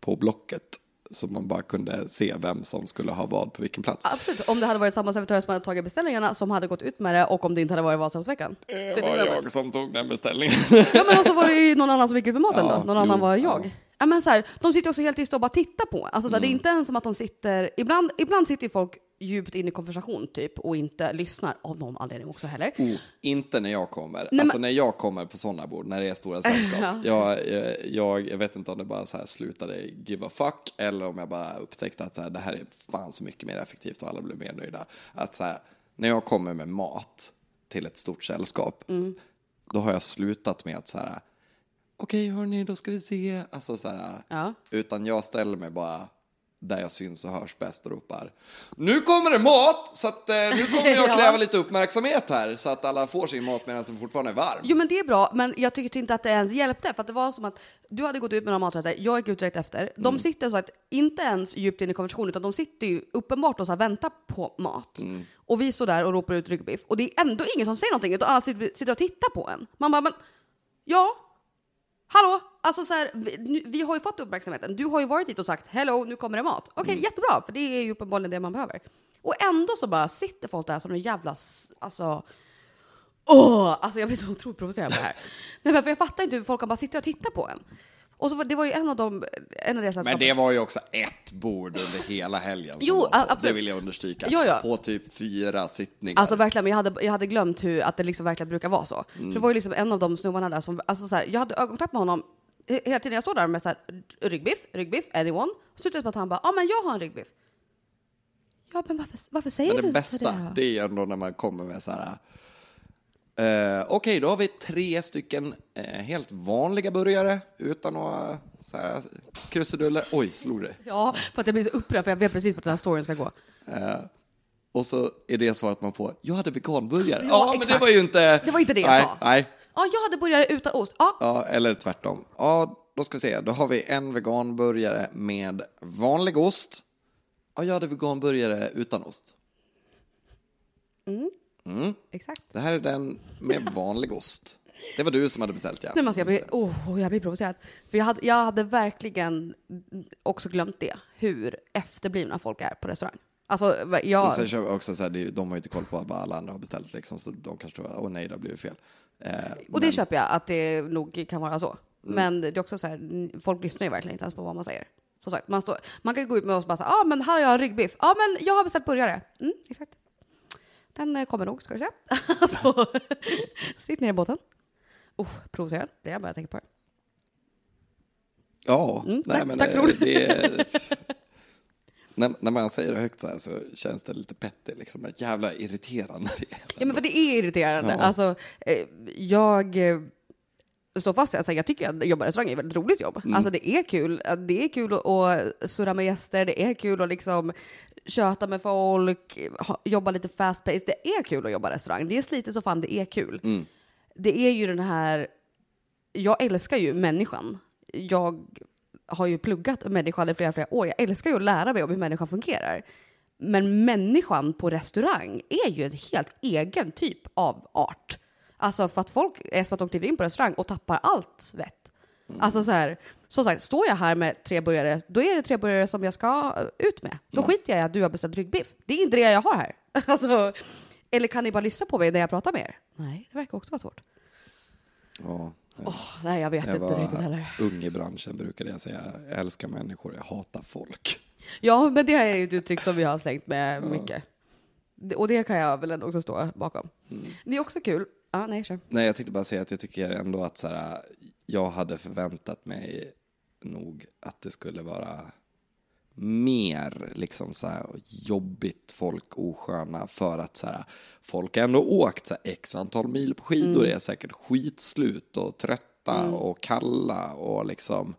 på blocket så man bara kunde se vem som skulle ha vad på vilken plats. Absolut. Om det hade varit samma servitör som hade tagit beställningarna som hade gått ut med det och om det inte hade varit Vasaloppsveckan. Det var jag som tog den beställningen. Ja men och så var det ju någon annan som gick ut med maten Ja, då. Någon jo, annan var ja. jag. Ja. Men så här, de sitter också helt tysta och bara tittar på. Alltså, så här, Det är inte ens som att de sitter... Ibland, ibland sitter ju folk djupt in i konversation typ och inte lyssnar av någon anledning också heller. Oh, inte när jag kommer. Nej, alltså men- när jag kommer på sådana bord, när det är stora sällskap. jag, eh, jag, jag vet inte om det bara så här slutade give a fuck eller om jag bara upptäckte att så här, det här är fan så mycket mer effektivt och alla blir mer nöjda. Att så här, när jag kommer med mat till ett stort sällskap, Mm. då har jag slutat med att så här, okej hörni, då ska vi se. Alltså så här, Ja. utan jag ställer mig bara där jag syns och hörs bäst och ropar Nu kommer det mat! Så att, eh, nu kommer jag Ja. kräva lite uppmärksamhet här så att alla får sin mat medan den fortfarande är varm. Jo men det är bra, men jag tyckte inte att det ens hjälpte. För att det var som att du hade gått ut med några maträtter, jag gick ut direkt efter. De Mm. sitter så att, inte ens djupt in i konversationen, utan de sitter ju uppenbart och så här väntar på mat. Mm. Och vi står där och ropar ut ryggbiff. Och det är ändå ingen som säger någonting, utan alla sitter sitter och tittar på en. Man bara, men ja, hallå? Alltså så här, vi, vi har ju fått uppmärksamheten. Du har ju varit dit och sagt hello, nu kommer det mat. Okej, Mm. jättebra, för det är ju uppenbarligen det man behöver. Och ändå så bara sitter folk där som en jävla, alltså, åh, alltså jag blir så otroligt provocerad av det här. Nej men för jag fattar inte hur folk kan bara sitta och titta på en. Och så var, det var ju en av de, en av deras Men det var ju också ett bord under hela helgen. Jo, absolut. Det vill jag understryka. Ja, ja. På typ fyra sittningar. Alltså verkligen, men jag hade, jag hade glömt hur, att det liksom verkligen brukar vara så. För det var ju liksom en av de snubbarna där som, alltså så här, jag hade ögonkontakt med honom he- hela tiden jag stod där med så här, ryggbiff, ryggbiff, anyone. Så slutade det med att han bara, ja men jag har en ryggbiff. Ja men varför, varför säger Men du det inte bästa, det då? det är ju ändå när man kommer med så här... Eh, Okej, då har vi tre stycken eh, helt vanliga burgare utan några så här, krusiduller. Oj, slog det. Ja, för att jag blir så upprörd för jag vet precis vart den här storyn ska gå. Och så är det svaret man får. Jag hade veganburgare. Ja, Ja, men det var ju inte... Det var inte det jag nej, sa. Nej, Ja, jag hade burgare utan ost. Ja, ja, eller tvärtom. Ja, då ska vi se. Då har vi en veganburgare med vanlig ost. Ja, jag hade veganburgare utan ost. Exakt. Det här är den med vanlig ost. Det var du som hade beställt, ja. Nej, men alltså, jag, blir, oh, jag blir provocerad. För jag hade, jag hade verkligen också glömt det, hur efterblivna folk är på restaurang. Alltså, jag... Sen kör också så här, de har ju inte koll på vad alla andra har beställt liksom, så de kanske tror, åh nej, det har blivit fel. Eh, Och det men- köper jag att det nog kan vara så. Men det är också så här, folk lyssnar ju verkligen inte ens på vad man säger. Som sagt, man, står, man kan gå ut med oss och bara säga, ja ah, men här har jag ryggbiff. Ja men jag har beställt burgare. Mm, exakt. Den eh, kommer nog, ska du se. alltså, sitt ner i båten. Oh, provocerad, det är jag bara tänker på. Ja, nej, Mm, tack- men tack för eh, det är, när, när man säger det högt så här så känns det lite petty, liksom. Ett jävla irriterande. det är. Ja, men för det är irriterande. Ja. Alltså, eh, jag eh, står fast vid att jag tycker att jobba i restaurang är ett väldigt roligt jobb. Mm. Alltså det är kul. Det är kul att, surra med gäster, det är kul att liksom köta med folk, jobba lite fast pace. Det är kul att jobba i restaurang. Det är slitigt så fan, det är kul. Mm. Det är ju den här, jag älskar ju människan. Jag har ju pluggat människan i flera, flera år. Jag älskar ju att lära mig om hur människan fungerar. Men människan på restaurang är ju en helt egen typ av art. Alltså för att folk är som att de kliver in på restaurang och tappar allt vett. Alltså så här, som sagt, står jag här med tre burgare, då är det tre burgare som jag ska ut med. Då skiter jag i att du har beställt ryggbiff. Det är inte det jag har här. Alltså, eller kan ni bara lyssna på mig när jag pratar med er? Nej, det verkar också vara svårt. Ja, Åh, nej, jag vet jag inte riktigt heller. ung i branschen brukade jag säga, jag älskar människor, jag hatar folk. Ja, men det är ju ett uttryck som vi har slängt med mycket. Det- Och det kan jag väl ändå också stå bakom. Det är också kul. Ja, nej, kör. Nej, jag tänkte bara säga att jag tycker ändå att så här, jag hade förväntat mig nog att det skulle vara mer liksom så här jobbigt, folk osköna för att så här, folk har ändå åkt så här, x antal mil på skidor, är säkert skitslut och trötta och kalla och liksom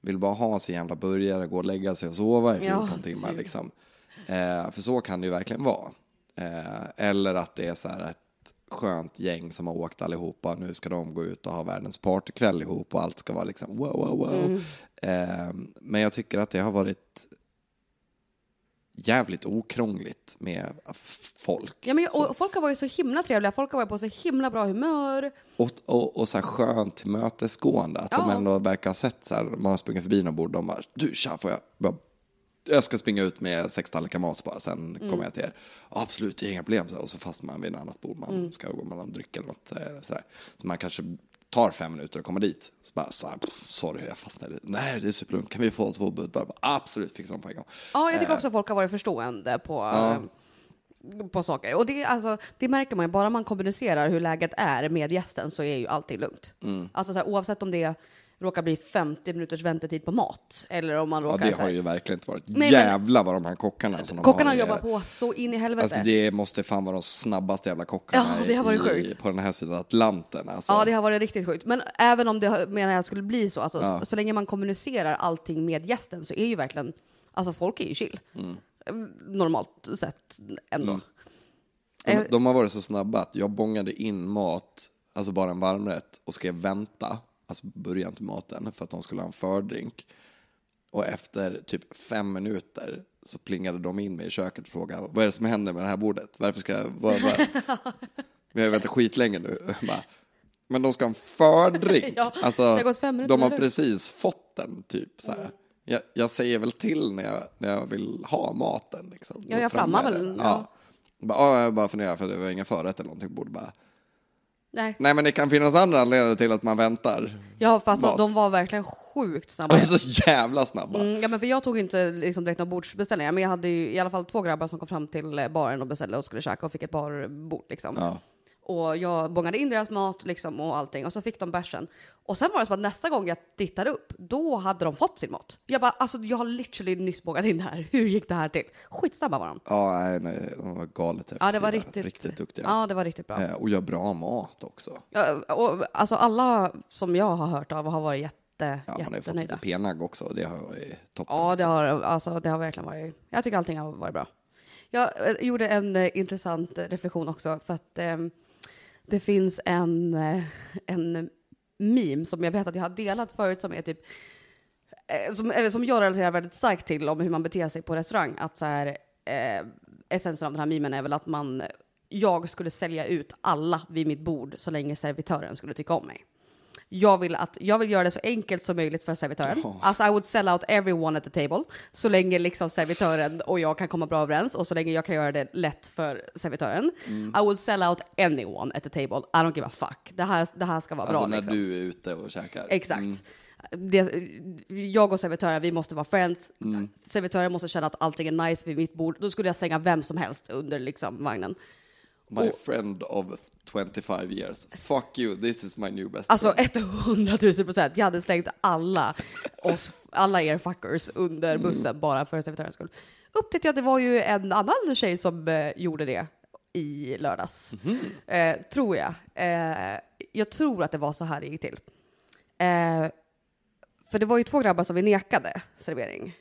vill bara ha sin jävla burgare, gå och lägga sig och sova i 14 Ja, timmar liksom. Eh, för så kan det ju verkligen vara. Eh, eller att det är så här ett skönt gäng som har åkt allihopa. Nu ska de gå ut och ha världens partykväll ihop och allt ska vara liksom wow, wow, wow. Mm. Eh, men jag tycker att det har varit jävligt okrångligt med folk. Ja, men, Så- och folk har varit så himla trevliga, folk har varit på så himla bra humör. Och, och, och så här skönt tillmötesgående. Att de Ja. ändå verkar ha sett så här, man har sprungit förbi någon bord, de bara, du tja, får jag jag ska springa ut med sex tallrikar mat bara, sen Mm. kommer jag till er. Absolut, är inga problem. Så, och så fastnar man vid ett annat bord, man Mm. ska gå mellan dryck eller något. eh, Så, där. så man kanske tar fem minuter att komma dit. Så bara, så här, sorry, jag fastnade. Nej, det är superlugnt, kan vi få två? Bara, Absolut, fixar de på en gång. Ja, jag tycker också att folk har varit förstående på, eh, på saker. Och det, är alltså, det märker man ju, bara man kommunicerar hur läget är med gästen så är ju allting lugnt. Mm. Alltså så här, oavsett om det råkar bli 50 minuters väntetid på mat, eller om man Ja, råkar... det så har ju verkligen inte varit. Nej, Jävlar vad de här kockarna som Kockarna har, jobbar på så in i helvete. Alltså det måste fan vara de snabbaste jävla kockarna Ja, det har varit i, sjukt. på den här sidan Atlanten. Alltså. Ja, det har varit riktigt sjukt. Men även om det menar jag skulle bli så, alltså, Ja. så, så länge man kommunicerar allting med gästen så är ju verkligen, alltså folk är ju chill. Mm. Normalt sett ändå. de, Eh, de har varit så snabba att jag bångade in mat, alltså bara en varmrätt, och skrev vänta, alltså början till maten, för att de skulle ha en fördrink. Och efter typ fem minuter så plingade de in mig i köket och frågade vad är det som händer med det här bordet? Varför ska jag... Vad, vad? Vi har väntat skitlänge nu. Bara, men de ska ha en fördrink. Ja, alltså, de har precis fått den, typ. Så här. Jag, jag säger väl till när jag, när jag vill ha maten. Liksom. Ja, jag frammar väl, ja. Ja. Bara, ja, jag bara funderar för det var inga förrätt eller någonting. Borde bara, nej. nej men det kan finnas andra anledningar till att man väntar. Ja, fast Mat. de var verkligen sjukt snabba. De är så jävla snabba. Mm, ja, men för jag tog inte liksom, direkt några bordsbeställningar, men jag hade ju i alla fall två grabbar som kom fram till eh, baren och beställde och skulle käka och fick ett par bord. Liksom. Ja. Och jag bångade in deras mat liksom, och allting och så fick de bärsen. Och sen var det som att nästa gång jag tittade upp, då hade de fått sin mat. Jag bara, alltså jag har literally nyss bågat in det här. Hur gick det här till? Skitsnabba var de. Ja, nej, nej, de var galet Ja, det var effektiva, riktigt, riktigt duktiga. Ja, det var riktigt bra. Eh, Och gör bra mat också. Ja, och, alltså alla som jag har hört av har varit jätte, Ja, man har ju fått jättenöjda. lite penag också. Det har varit toppen. Ja, det har, alltså, det har verkligen varit... Jag tycker allting har varit bra. Jag eh, gjorde en eh, intressant reflektion också, för att eh, det finns en, eh, en meme som jag vet att jag har delat förut som är typ eh, som, eller som jag relaterar väldigt starkt till om hur man beter sig på restaurang. Att så här, eh, essensen av den här memen är väl att man, jag skulle sälja ut alla vid mitt bord så länge servitören skulle tycka om mig. Jag vill, att, jag vill göra det så enkelt som möjligt för servitören. Ja. Alltså I would sell out everyone at the table. Så länge liksom servitören och jag kan komma bra överens och så länge jag kan göra det lätt för servitören. Mm. I would sell out anyone at the table. I don't give a fuck. Det här, det här ska vara Alltså bra. när liksom. du är ute och käkar. Exakt. Mm. Det, jag och servitören, vi måste vara friends. Mm. Servitören måste känna att allting är nice vid mitt bord. Då skulle jag slänga vem som helst under liksom, vagnen. My friend of 25 years. Fuck you, this is my new best Alltså friend. 100 000 procent. Jag hade slängt alla, oss, alla er fuckers under bussen bara för servitörens skull. Upptäckte jag att det var ju en annan tjej som eh, gjorde det i lördags. Eh, tror jag. Eh, jag tror att det var så här det gick till. Eh, för det var ju två grabbar som vi nekade servering.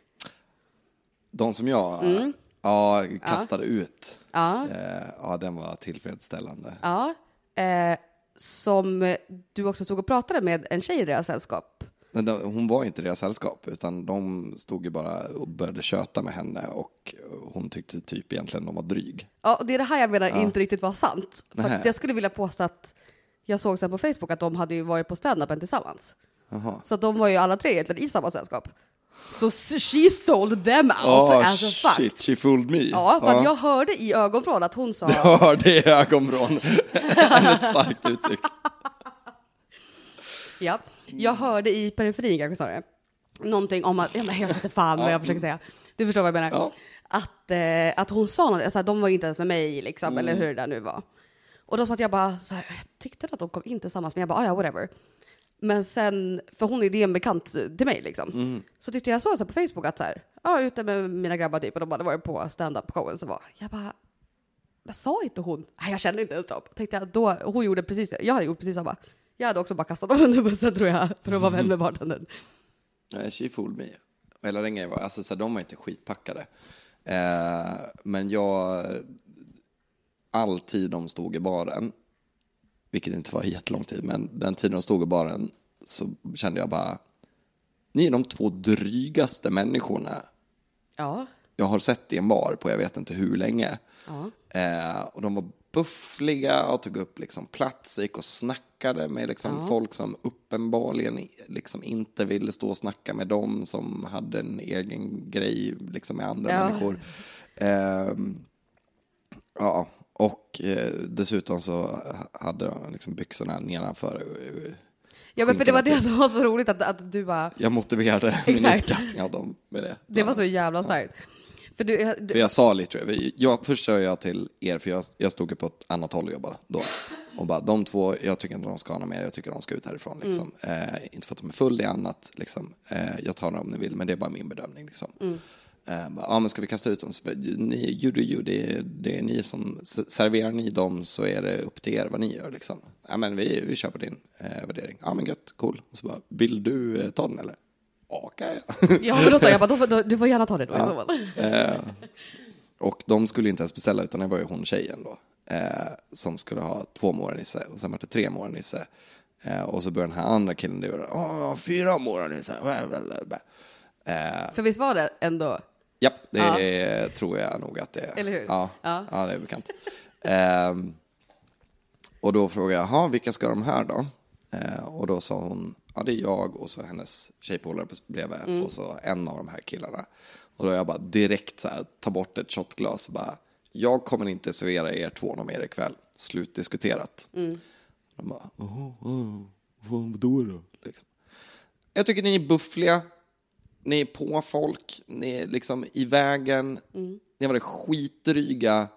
De som jag Mm. Ja, kastade ut, Ja. eh, ja den var tillfredsställande. Ja. Eh, som du också stod och pratade med en tjej i deras sällskap. Hon var inte i deras sällskap, utan de stod ju bara och började köta med henne och hon tyckte typ egentligen de var dryg. Ja, och det är det här jag menar inte riktigt var sant. För jag skulle vilja påstå att jag såg sen på Facebook att de hade ju varit på standupen tillsammans. Jaha. Så de var ju alla tre egentligen i samma sällskap. Så s- she sold them out Oh, as a fuck. shit, she fooled me. Ja, för att jag hörde i ögonvrån att hon sa Ja, det är ögonvrån. Ett starkt uttryck. Ja, jag hörde i periferin kanske sa det. Någonting om att, ja jag vet inte fan vad jag försöker säga. Du förstår vad jag menar. Ja. Att, eh, att hon sa något, alltså, de var inte ens med mig liksom, Mm. eller hur det där nu var. Och då så att jag bara, så här, jag tyckte att de kom in tillsammans, men jag bara, ah, ja whatever. Men sen, för hon är det en bekant till mig liksom. Mm. Så tyckte jag så, så på Facebook att så här, ja ute med mina grabbar typ, och de hade varit på stand-up showen så var jag bara, vad sa inte hon? Nej, jag kände inte ens dem. Tänkte jag, då, hon gjorde precis, jag hade gjort precis samma. Jag hade också bara kastat dem under bussen tror jag, för att vara vän med bartendern. Nej, she fooled me. Hela den grejen var, alltså så här, de var inte skitpackade. Eh, men jag, all tid de stod i baren, vilket inte var jättelång tid, men den tiden de stod i baren så kände jag bara, ni är de två drygaste människorna Ja. jag har sett i en bar på jag vet inte hur länge. Ja. Eh, och de var buffliga och tog upp liksom plats, gick och snackade med liksom folk som uppenbarligen liksom inte ville stå och snacka med dem som hade en egen grej liksom med andra Ja. människor. Ehm, ja, och eh, dessutom så hade de liksom byxorna nedanför. eh, Ja men för det var det Skinkorna som var så roligt att, att du bara, Jag motiverade min utkastning av dem med det. det var så jävla starkt. För du, du För jag sa lite, jag, först sa jag till er, för jag, jag stod ju på ett annat håll och jobbade då. Och bara, de två, jag tycker inte de ska ha något mer, jag tycker de ska ut härifrån. Liksom. Eh, inte för att de är full, är annat. Liksom. Eh, jag tar dem om ni vill, men det är bara min bedömning. Liksom. Eh, ja, men ska vi kasta ut dem? Så, ni, you do you, det är, det är ni som, serverar ni dem så är det upp till er vad ni gör. Liksom. Ja, men vi, vi kör på din eh, värdering. Ja, men gött, cool. Och så bara, vill du eh, ta den eller? Ja, okej. ja men då sa jag bara, då, då, du får gärna ta det då fall. Eh, och de skulle inte ens beställa, utan det var ju hon tjejen då. Eh, som skulle ha två morgonnisse och sen var det tre morgonnisse. Eh, och så började den här andra killen åh, fyra morgonnisse. Eh, För visst var det ändå, japp, det Ja. är, tror jag nog att det är. Eller hur? Ja, Ja. ja. det är bekant. Ehm, och då frågade jag, "Jaha, vilka ska de här då? Eh, och då sa hon, ja det är jag och så hennes tjejpolare bredvid Mm. och så en av de här killarna. Och då jag bara direkt så här, ta bort ett shotglas och bara, jag kommer inte servera er två någon mer ikväll. Slutdiskuterat. Mm. De bara, oh, oh, vadå då? Liksom. Jag tycker ni är buffliga, ni är på folk, ni är liksom i vägen. Ni har varit skitdryga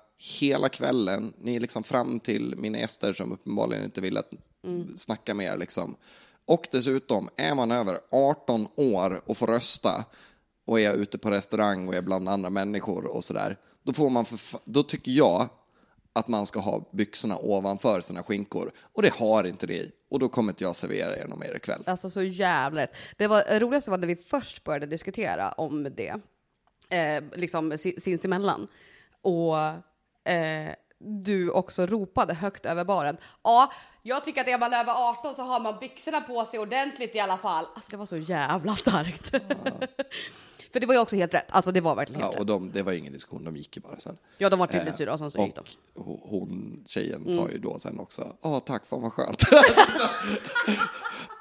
hela kvällen. Ni är liksom fram till mina gäster som uppenbarligen inte vill att snacka med er. Liksom. Och dessutom, är man över 18 år och får rösta och är ute på restaurang och är bland andra människor och sådär, då, får man för, då tycker jag att man ska ha byxorna ovanför sina skinkor. Och det har inte det. Och då kommer inte jag servera er någon mer ikväll. alltså så jävla. Det var det roligaste var när vi först började diskutera om det, eh, liksom si- sinsemellan. Och eh, du också ropade högt över baren. Ja, jag tycker att är man över 18 så har man byxorna på sig ordentligt i alla fall. Alltså det var så jävla starkt. För det var ju också helt rätt. Alltså det var verkligen Ja, helt och rätt. de, det var ingen diskussion, de gick ju bara sen. Ja, de var typ lite sura och sen så gick de. Och ho- hon, tjejen, Mm. sa ju då sen också, ja tack, fan vad skönt.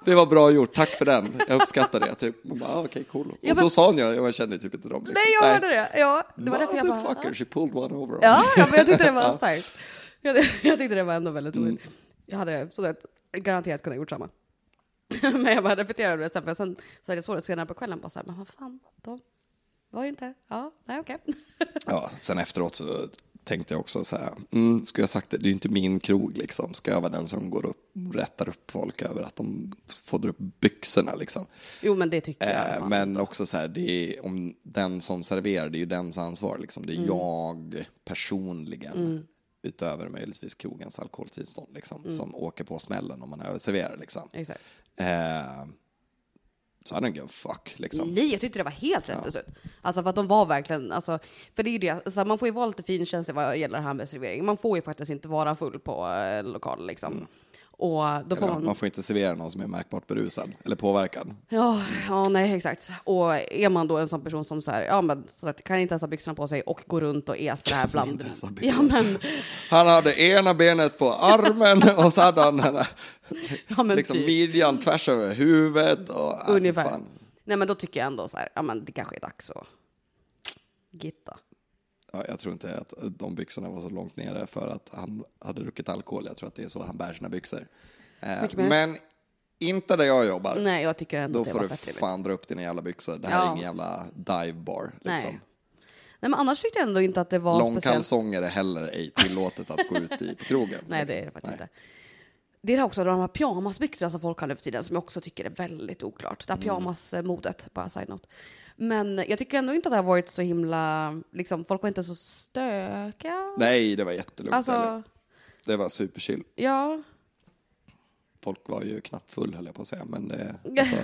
det var bra gjort, tack för den, jag uppskattar det. Typ. Hon bara, ah, okej, cool. Ja, och men- då sa hon ju, jag kände typ inte dem. Liksom. Nej, jag hörde det. Ja, det var därför jag bara... Motherfucker, she pulled one over Ja, ja men jag tyckte det var starkt. Jag, jag tyckte det var ändå väldigt roligt. Jag hade så att, garanterat kunnat gjort samma. men jag bara repeterade det sen, för sen så hade jag det senare på kvällen, bara så här, men vad fan, de var ju inte, ja, nej okej. Ja, sen efteråt så tänkte jag också så här, mm, skulle jag sagt det, det är ju inte min krog liksom. Ska jag vara den som går upp, rättar upp folk över att de får dra upp byxorna liksom. Jo, men det tycker jag. Eh, fall. men också så här, det är, om den som serverar, det är ju dens ansvar liksom. Det är Mm. jag personligen, utöver möjligtvis krogens alkoholtillstånd liksom, Mm. som åker på smällen om man överserverar liksom. Exakt. Eh, så hade den gett fuck liksom. Nej, jag tyckte det var helt rätt beslut. Alltså för att de var verkligen, alltså, för det är ju det, alltså, man får ju vara lite finkänslig vad gäller det här med servering. Man får ju faktiskt inte vara full på eh, lokal liksom. Och då får man, man får inte servera någon som är märkbart berusad eller påverkad. ja, ja, nej exakt. Och är man då en sån person som så här, ja men så att kan inte ens ha byxorna på sig och gå runt och är så här bland, ja men, Han hade ena benet på armen och så hade han den ja men liksom typ. midjan tvärs över huvudet. Och, äh, Ungefär. Nej men då tycker jag ändå så här, ja men det kanske är dags att gitta. Ja, jag tror inte att de byxorna var så långt nere för att han hade druckit alkohol. Jag tror att det är så han bär sina byxor. Eh, men inte där jag jobbar. Nej, jag tycker ändå Då får du fan dra upp dina jävla byxor. Det här Ja. är ingen jävla dive bar. Liksom. Nej. Nej men annars tyckte jag ändå inte att det var speciellt. Långkalsonger är heller ej tillåtet att gå ut i på krogen. Nej, det är det faktiskt inte. Det är också de här pyjamasbyxorna som folk har nu för tiden som jag också tycker är väldigt oklart. Det här Mm. pyjamasmodet, bara side note. Men jag tycker ändå inte att det har varit så himla, liksom, folk var inte så stökiga. Nej, det var jättelugnt. Alltså, heller. Det var superchill. ja. Folk var ju knappt full höll jag på att säga. Men det, alltså,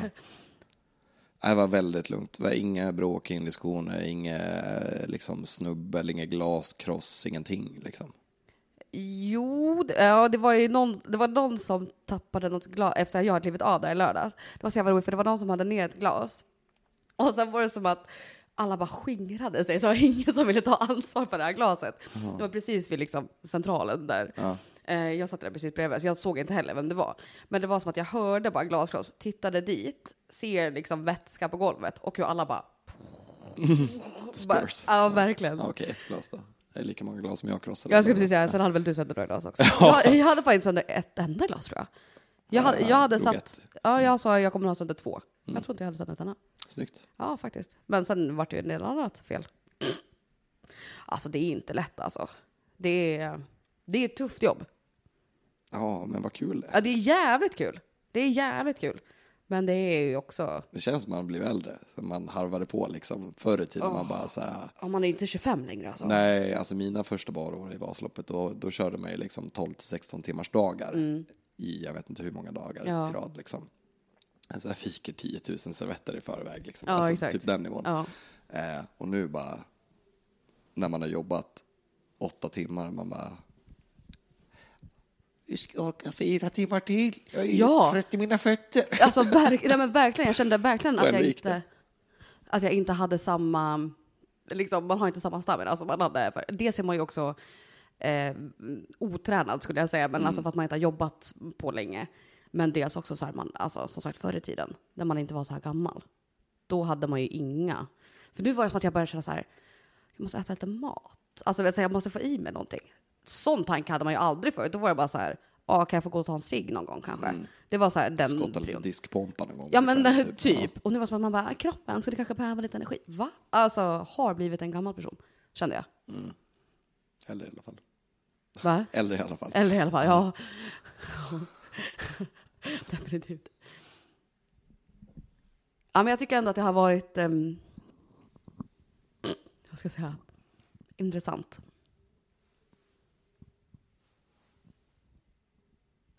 det var väldigt lugnt. Det var inga bråk, inga diskussioner, inga liksom, snubbel, inga glaskross, ingenting. Liksom. Jo, det- ja, det var ju någon, det var någon som tappade något glas efter att jag hade klivit av där i lördags. Det var så jävla roligt för det var någon som hade ner ett glas. Och sen var det som att alla bara skingrade sig, så det var ingen som ville ta ansvar för det här glaset. Det var precis vid liksom centralen där. Ja. Eh, jag satt där precis bredvid, så jag såg inte heller vem det var. Men det var som att jag hörde bara glaskross, tittade dit, ser liksom vätska på golvet och hur alla bara... bara Spurs. ja, verkligen. Ja, Okej, ett glas då. Det är lika många glas som jag krossade. Jag skulle precis säga, sen hade väl du sönder några glas också. Jag, jag hade faktiskt sönder ett enda glas tror jag. Jag hade, jag hade satt, ja jag sa jag kommer ha sönder två. Jag tror inte jag hade sönder ett enda. Snyggt. Ja faktiskt. Men sen vart det ju en del annat fel. Alltså det är inte lätt alltså. Det är, det är ett tufft jobb. Ja, men vad kul det är. Ja, det är jävligt kul. Det är jävligt kul. Men det är ju också, Det känns som man blir äldre. Man harvade på liksom. Förr i tiden man bara så här. om man är inte 25 längre alltså. Nej, alltså mina första barår i Vasaloppet, då, då körde man ju liksom 12 till 16 timmars dagar i jag vet inte hur många dagar Mm. Ja. i rad liksom. Alltså jag fiker 10 000 servetter i förväg liksom. Ja, alltså, exakt. Typ den nivån. Ja. Eh, och nu bara, när man har jobbat åtta timmar, man bara vi ska orka fyra timmar till. Jag är Ja. trött i mina fötter. Alltså verk, nej, men verkligen, jag kände verkligen att jag, inte, att jag inte hade samma, liksom, man har inte samma stamina som man hade. För. Det ser man ju också eh, otränad skulle jag säga, men alltså för att man inte har jobbat på länge. Men dels också så här, man, alltså, som sagt förr i tiden, när man inte var så här gammal, då hade man ju inga. För nu var det som att jag började känna så här, jag måste äta lite mat. Alltså jag måste få i mig någonting. Sån tanke hade man ju aldrig förut. Då var det bara så här, ah, kan jag få gå och ta en cigg någon gång kanske? Det var så här den Skotta lite prion. diskpompa någon gång. Ja men ungefär, typ. Och nu var det som att man bara, kroppen skulle kanske behöva lite energi. Va? Alltså har blivit en gammal person, kände jag. Ja. Äldre i alla fall. Va? Äldre i alla fall. Eller i alla fall, ja. Definitivt. Ja men jag tycker ändå att det har varit, um, vad ska jag säga, intressant.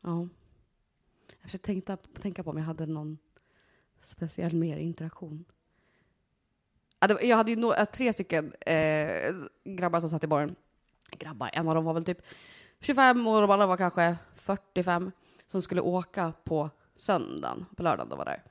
Ja. Jag försökte tänka, tänka på om jag hade någon speciell mer interaktion. Jag hade ju no, eh, tre stycken eh, grabbar som satt i baren. Grabbar, en av dem var väl typ 25 och de andra var kanske 45 som skulle åka på söndagen, på lördagen de var där.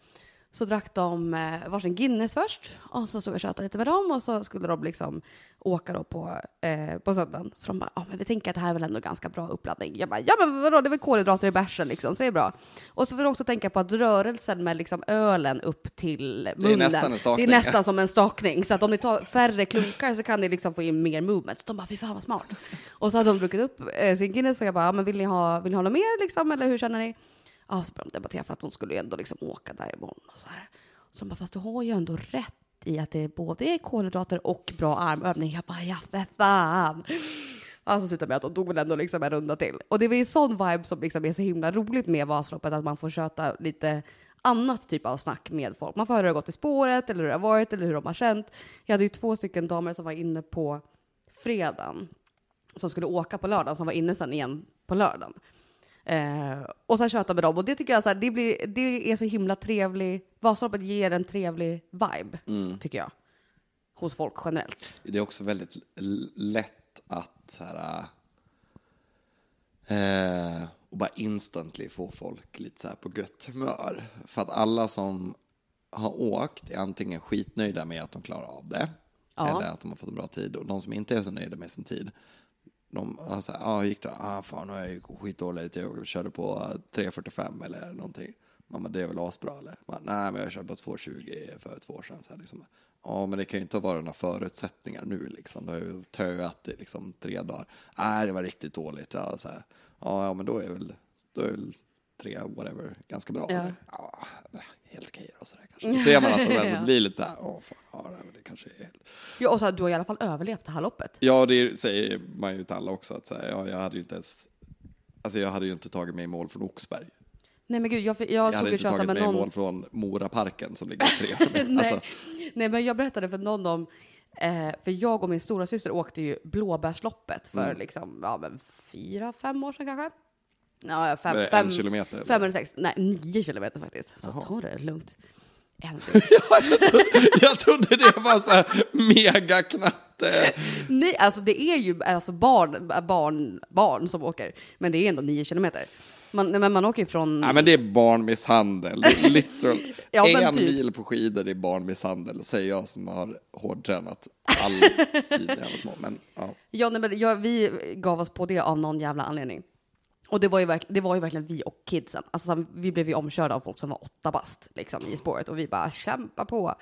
Så drack de eh, varsin Guinness först och så stod jag och tjötade lite med dem och så skulle de liksom åka då på, eh, på söndagen. Så de bara, ja men vi tänker att det här är väl ändå ganska bra uppladdning. Jag bara, ja men vadå, det är väl kolhydrater i bärsen liksom, så det är bra. Och så får du också tänka på att rörelsen med liksom ölen upp till munnen, nästan en stakning. det är nästan som en stakning. Så att om ni tar färre klunkar så kan ni liksom få in mer movement. Så de bara, fy fan vad smart. Och så hade de druckit upp eh, sin Guinness och jag bara, ja, men vill ni ha, vill ni ha något mer liksom, eller hur känner ni? Ja, så började de debattera för att de skulle ju ändå liksom åka därifrån och så här. Så de bara, fast du har ju ändå rätt i att det både är kolhydrater och bra armövning. Jag bara, ja för fan. Alltså slutade med att de tog väl ändå liksom en runda till. Och det var ju sån vibe som liksom är så himla roligt med Vasaloppet, att man får köta lite annat typ av snack med folk. Man får höra hur det har gått i spåret, eller hur det har varit, eller hur de har känt. Jag hade ju två stycken damer som var inne på fredagen, som skulle åka på lördagen, som var inne sen igen på lördagen. Eh, och sen köta med dem. Och det tycker jag så här, det, blir, det är så himla trevlig, Vasaloppet ger en trevlig vibe, tycker jag. Hos folk generellt. Det är också väldigt lätt att så här, eh, och bara instantly få folk lite så här på gött humör. För att alla som har åkt är antingen skitnöjda med att de klarar av det. Ja. Eller att de har fått en bra tid. Och de som inte är så nöjda med sin tid. De har så här, ja ah, gick det? Ah fan, nu är jag ju skitdåligt. Jag körde på 3.45 eller någonting. Man bara, det är väl asbra eller? Man, Nej, men jag körde på 2.20 för två år sedan. Så här, liksom. Ja, men det kan ju inte vara några förutsättningar nu liksom. Det har ju töat i liksom tre dagar. Nej, det var riktigt dåligt. Ja, så här. ja, men då är väl, då är väl tre, whatever, ganska bra. Ja. ja helt okej då sådär kanske. Då ser man att de Ja. ändå blir lite så här, åh fan, ja, nej, men det kanske är helt... Ja, och så här, du har i alla fall överlevt det här loppet. Ja, det säger man ju till alla också. Att säga, ja, jag hade ju inte ens, alltså jag hade ju inte tagit mig i mål från Oxberg. Nej men gud, jag, jag, Jag såg hade ju inte köta tagit med mig i någon... mål från Moraparken som ligger tre Nej. alltså, Nej, men jag berättade för någon om, eh, för jag och min stora syster åkte ju Blåbärsloppet för Mm. liksom, ja men fyra, fem år sedan kanske? Ja, fem, det fem, en kilometer, eller? Fem eller sex, nej nio kilometer faktiskt. Så Jaha. ta det lugnt. En, Jag trodde det var så här megaknatte. nej, alltså det är ju alltså barn, barn, barn som åker, men det är ändå nio kilometer. Man, men man åker från... Nej, men det är barnmisshandel. Det är literal. Ja, en typ. mil på skidor, är barnmisshandel, säger jag som har hårdtränat all tid när jag var små. Men, ja. Ja, nej, men jag, vi gav oss på det av någon jävla anledning. Och det var ju, verk, det var ju verkligen vi och kidsen. Alltså, vi blev ju omkörda av folk som var åtta bast liksom, i spåret och vi bara kämpa på.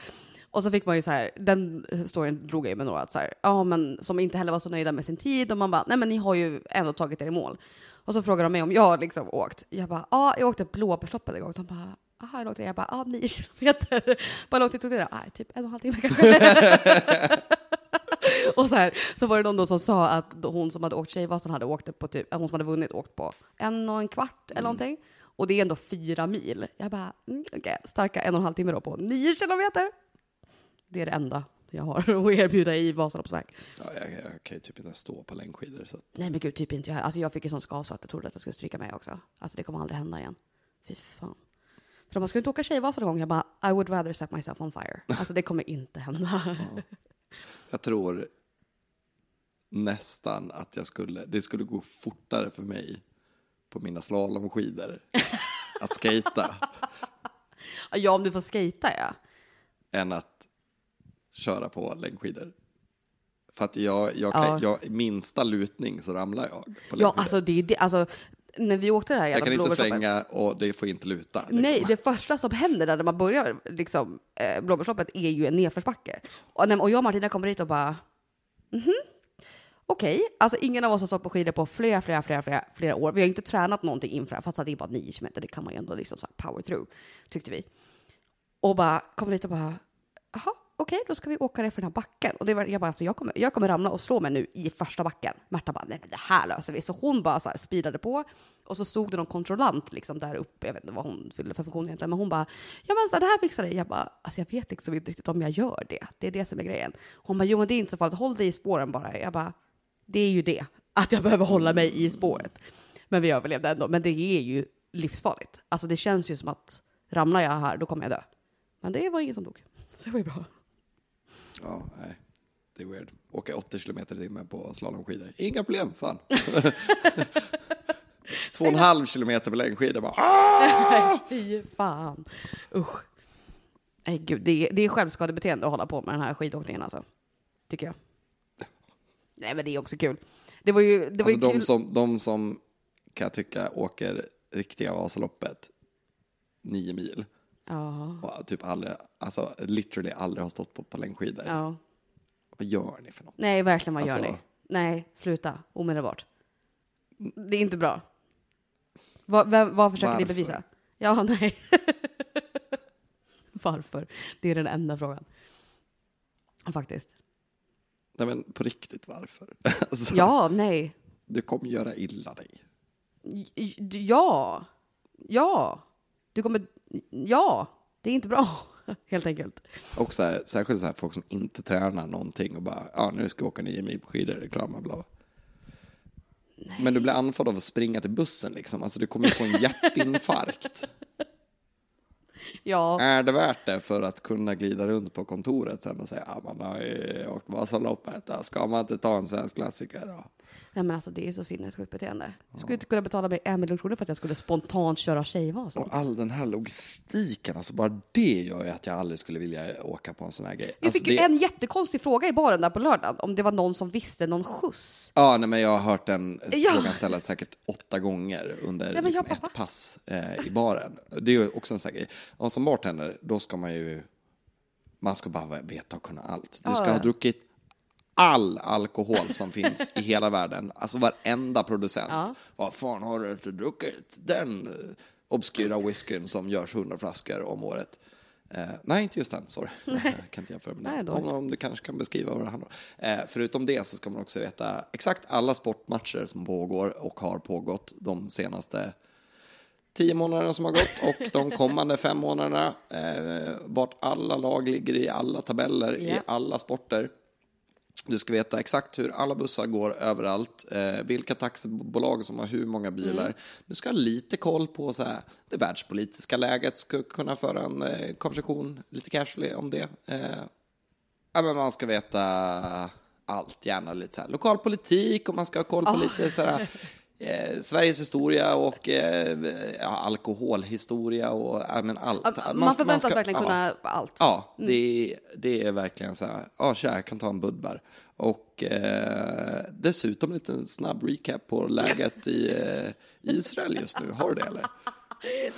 Och så fick man ju så här, den storyn drog jag ju med några, att så här, ja, men, som inte heller var så nöjda med sin tid och man bara, nej men ni har ju ändå tagit er i mål. Och så frågade de mig om jag liksom åkt. Jag bara, ja, jag åkte Blåbärsloppet en gång. De bara, aha, hur långt är det? Jag bara, ja, nio kilometer. Bara hur lång tid tog det? Nej, typ en och en halv timme kanske. Och så, här, så var det någon som sa att hon som hade åkt Tjejvasan hade åkt på typ, hon som hade vunnit åkt på en och en kvart eller någonting. Och det är ändå fyra mil. Jag bara, mm, okej, starka en och en halv timme då på nio kilometer. Det är det enda jag har att erbjuda i Vasaloppsväg. Ja, jag, jag kan ju typ inte stå på längdskidor. Så att, Nej men gud, typ inte jag här. Alltså jag fick ju sån skavsår att jag trodde att jag skulle stryka med också. Alltså det kommer aldrig hända igen. Fy fan. För om man skulle inte åka Tjejvasan någon gång, jag bara, I would rather set myself on fire. Alltså det kommer inte hända. jag tror nästan att jag skulle, det skulle gå fortare för mig på mina slalomskidor att skata ja, om du får skejta ja. än att köra på längdskidor. För att jag, jag kan, Ja. jag, minsta lutning så ramlar jag på Ja, alltså det det. Alltså, när vi åkte det här jag jävla kan inte svänga och det får inte luta. Liksom. Nej, det första som händer där när man börjar liksom, eh, Blåbärsloppet är ju en nedförsbacke. Och, när- och jag och Martina kommer dit och bara, mhm, okej. Alltså ingen av oss har stått på skidor på flera, flera, flera, flera, flera år. Vi har ju inte tränat någonting inför det här, fast att det är bara nio kilometer, det kan man ju ändå liksom så här power through, tyckte vi. Och bara kommer dit och bara, jaha, okej, då ska vi åka ner för den här backen. Och det var, jag bara, alltså jag kommer, jag kommer ramla och slå mig nu i första backen. Märta bara, nej men det här löser vi. Så hon bara så här speedade på. Och så stod det någon kontrollant liksom där uppe, jag vet inte vad hon fyllde för funktion egentligen, men hon bara, ja men så här, det här fixar det. Jag bara, alltså jag vet liksom inte riktigt om jag gör det. Det är det som är grejen. Hon bara, jo men det är inte så farligt, håll dig i spåren bara. Jag bara, det är ju det, att jag behöver hålla mig i spåret. Men vi överlevde ändå, men det är ju livsfarligt. Alltså det känns ju som att ramlar jag här, då kommer jag dö. Men det var ingen som dog. Så det var ju bra. Ja, nej. Det är weird. Åka 80 kilometer i timmen på slalomskidor. Inga problem, fan. Två och en halv kilometer på längdskidor bara. Fy fan. Usch. Nej gud, det är, det är självskadebeteende att hålla på med den här skidåkningen alltså. Tycker jag. Nej men det är också kul. Det var ju, det var Alltså ju de kul. som, de som kan jag tycka åker riktiga Vasaloppet nio mil Ja. och typ aldrig, alltså literally aldrig har stått på, på längdskidor. ja. Vad gör ni för något? Nej, verkligen vad gör Alltså- ni? Nej, sluta. Omedelbart. Det är inte bra. Vad, vem, vad försöker ni Varför? bevisa? Ja, nej. Varför? Det är den enda frågan. Faktiskt. Nej men på riktigt varför? Alltså, Ja, nej. Du kommer göra illa dig. Ja. Ja. Du kommer... Ja. Det är inte bra, helt enkelt. Och så här, särskilt så här folk som inte tränar någonting och bara, ja nu ska jag åka nio mil på skidor, det klarar bla. Men du blir andfådd av att springa till bussen liksom, alltså du kommer få en hjärtinfarkt. Ja. Är det värt det för att kunna glida runt på kontoret sen och säga, ja man har ju åkt Vasaloppet, då ska man inte ta en svensk klassiker då? Nej men alltså det är så sinnessjukt beteende. Jag skulle inte kunna betala mig en miljon kronor för att jag skulle spontant köra Tjejvasan. Och all den här logistiken, alltså bara det gör ju att jag aldrig skulle vilja åka på en sån här grej. Jag Alltså, fick ju det... en jättekonstig fråga i baren där på lördagen, om det var någon som visste någon skjuts. Ja, nej, men jag har hört den Ja. frågan ställas säkert åtta gånger under men liksom, jag ett bara, pass eh, i baren. Det är ju också en sån här grej. Och som bartender, då ska man ju... Man ska bara veta och kunna allt. Du ska Ja, ha druckit all alkohol som finns i hela världen. Alltså varenda producent. Ja. Vad fan har du inte druckit? Den eh, obskyra whiskyn som görs 100 flaskor om året. Eh, nej, inte just den, sorry. Jag kan inte jämföra med Nej, den. Om, om du kanske kan beskriva vad det handlar om. Eh, förutom det så ska man också veta exakt alla sportmatcher som pågår och har pågått de senaste tio månaderna som har gått och de kommande fem månaderna. Eh, vart alla lag ligger i alla tabeller i Ja. alla sporter. Du ska veta exakt hur alla bussar går överallt, eh, vilka taxibolag som har hur många bilar. Mm. Du ska ha lite koll på så här, det världspolitiska läget, ska kunna föra en eh, konversation lite casually om det. Eh, ja, men man ska veta allt, gärna lite så här, lokal politik och man ska ha koll på lite så här, eh, Sveriges historia och eh, ja, alkoholhistoria och ja, men allt. Man, ska- förväntas ska- verkligen ja. kunna allt. Ja, det, är, det är verkligen så här, ja tja, jag kan ta en Budvar. Och eh, dessutom en liten snabb recap på läget i eh, Israel just nu. Har du det eller?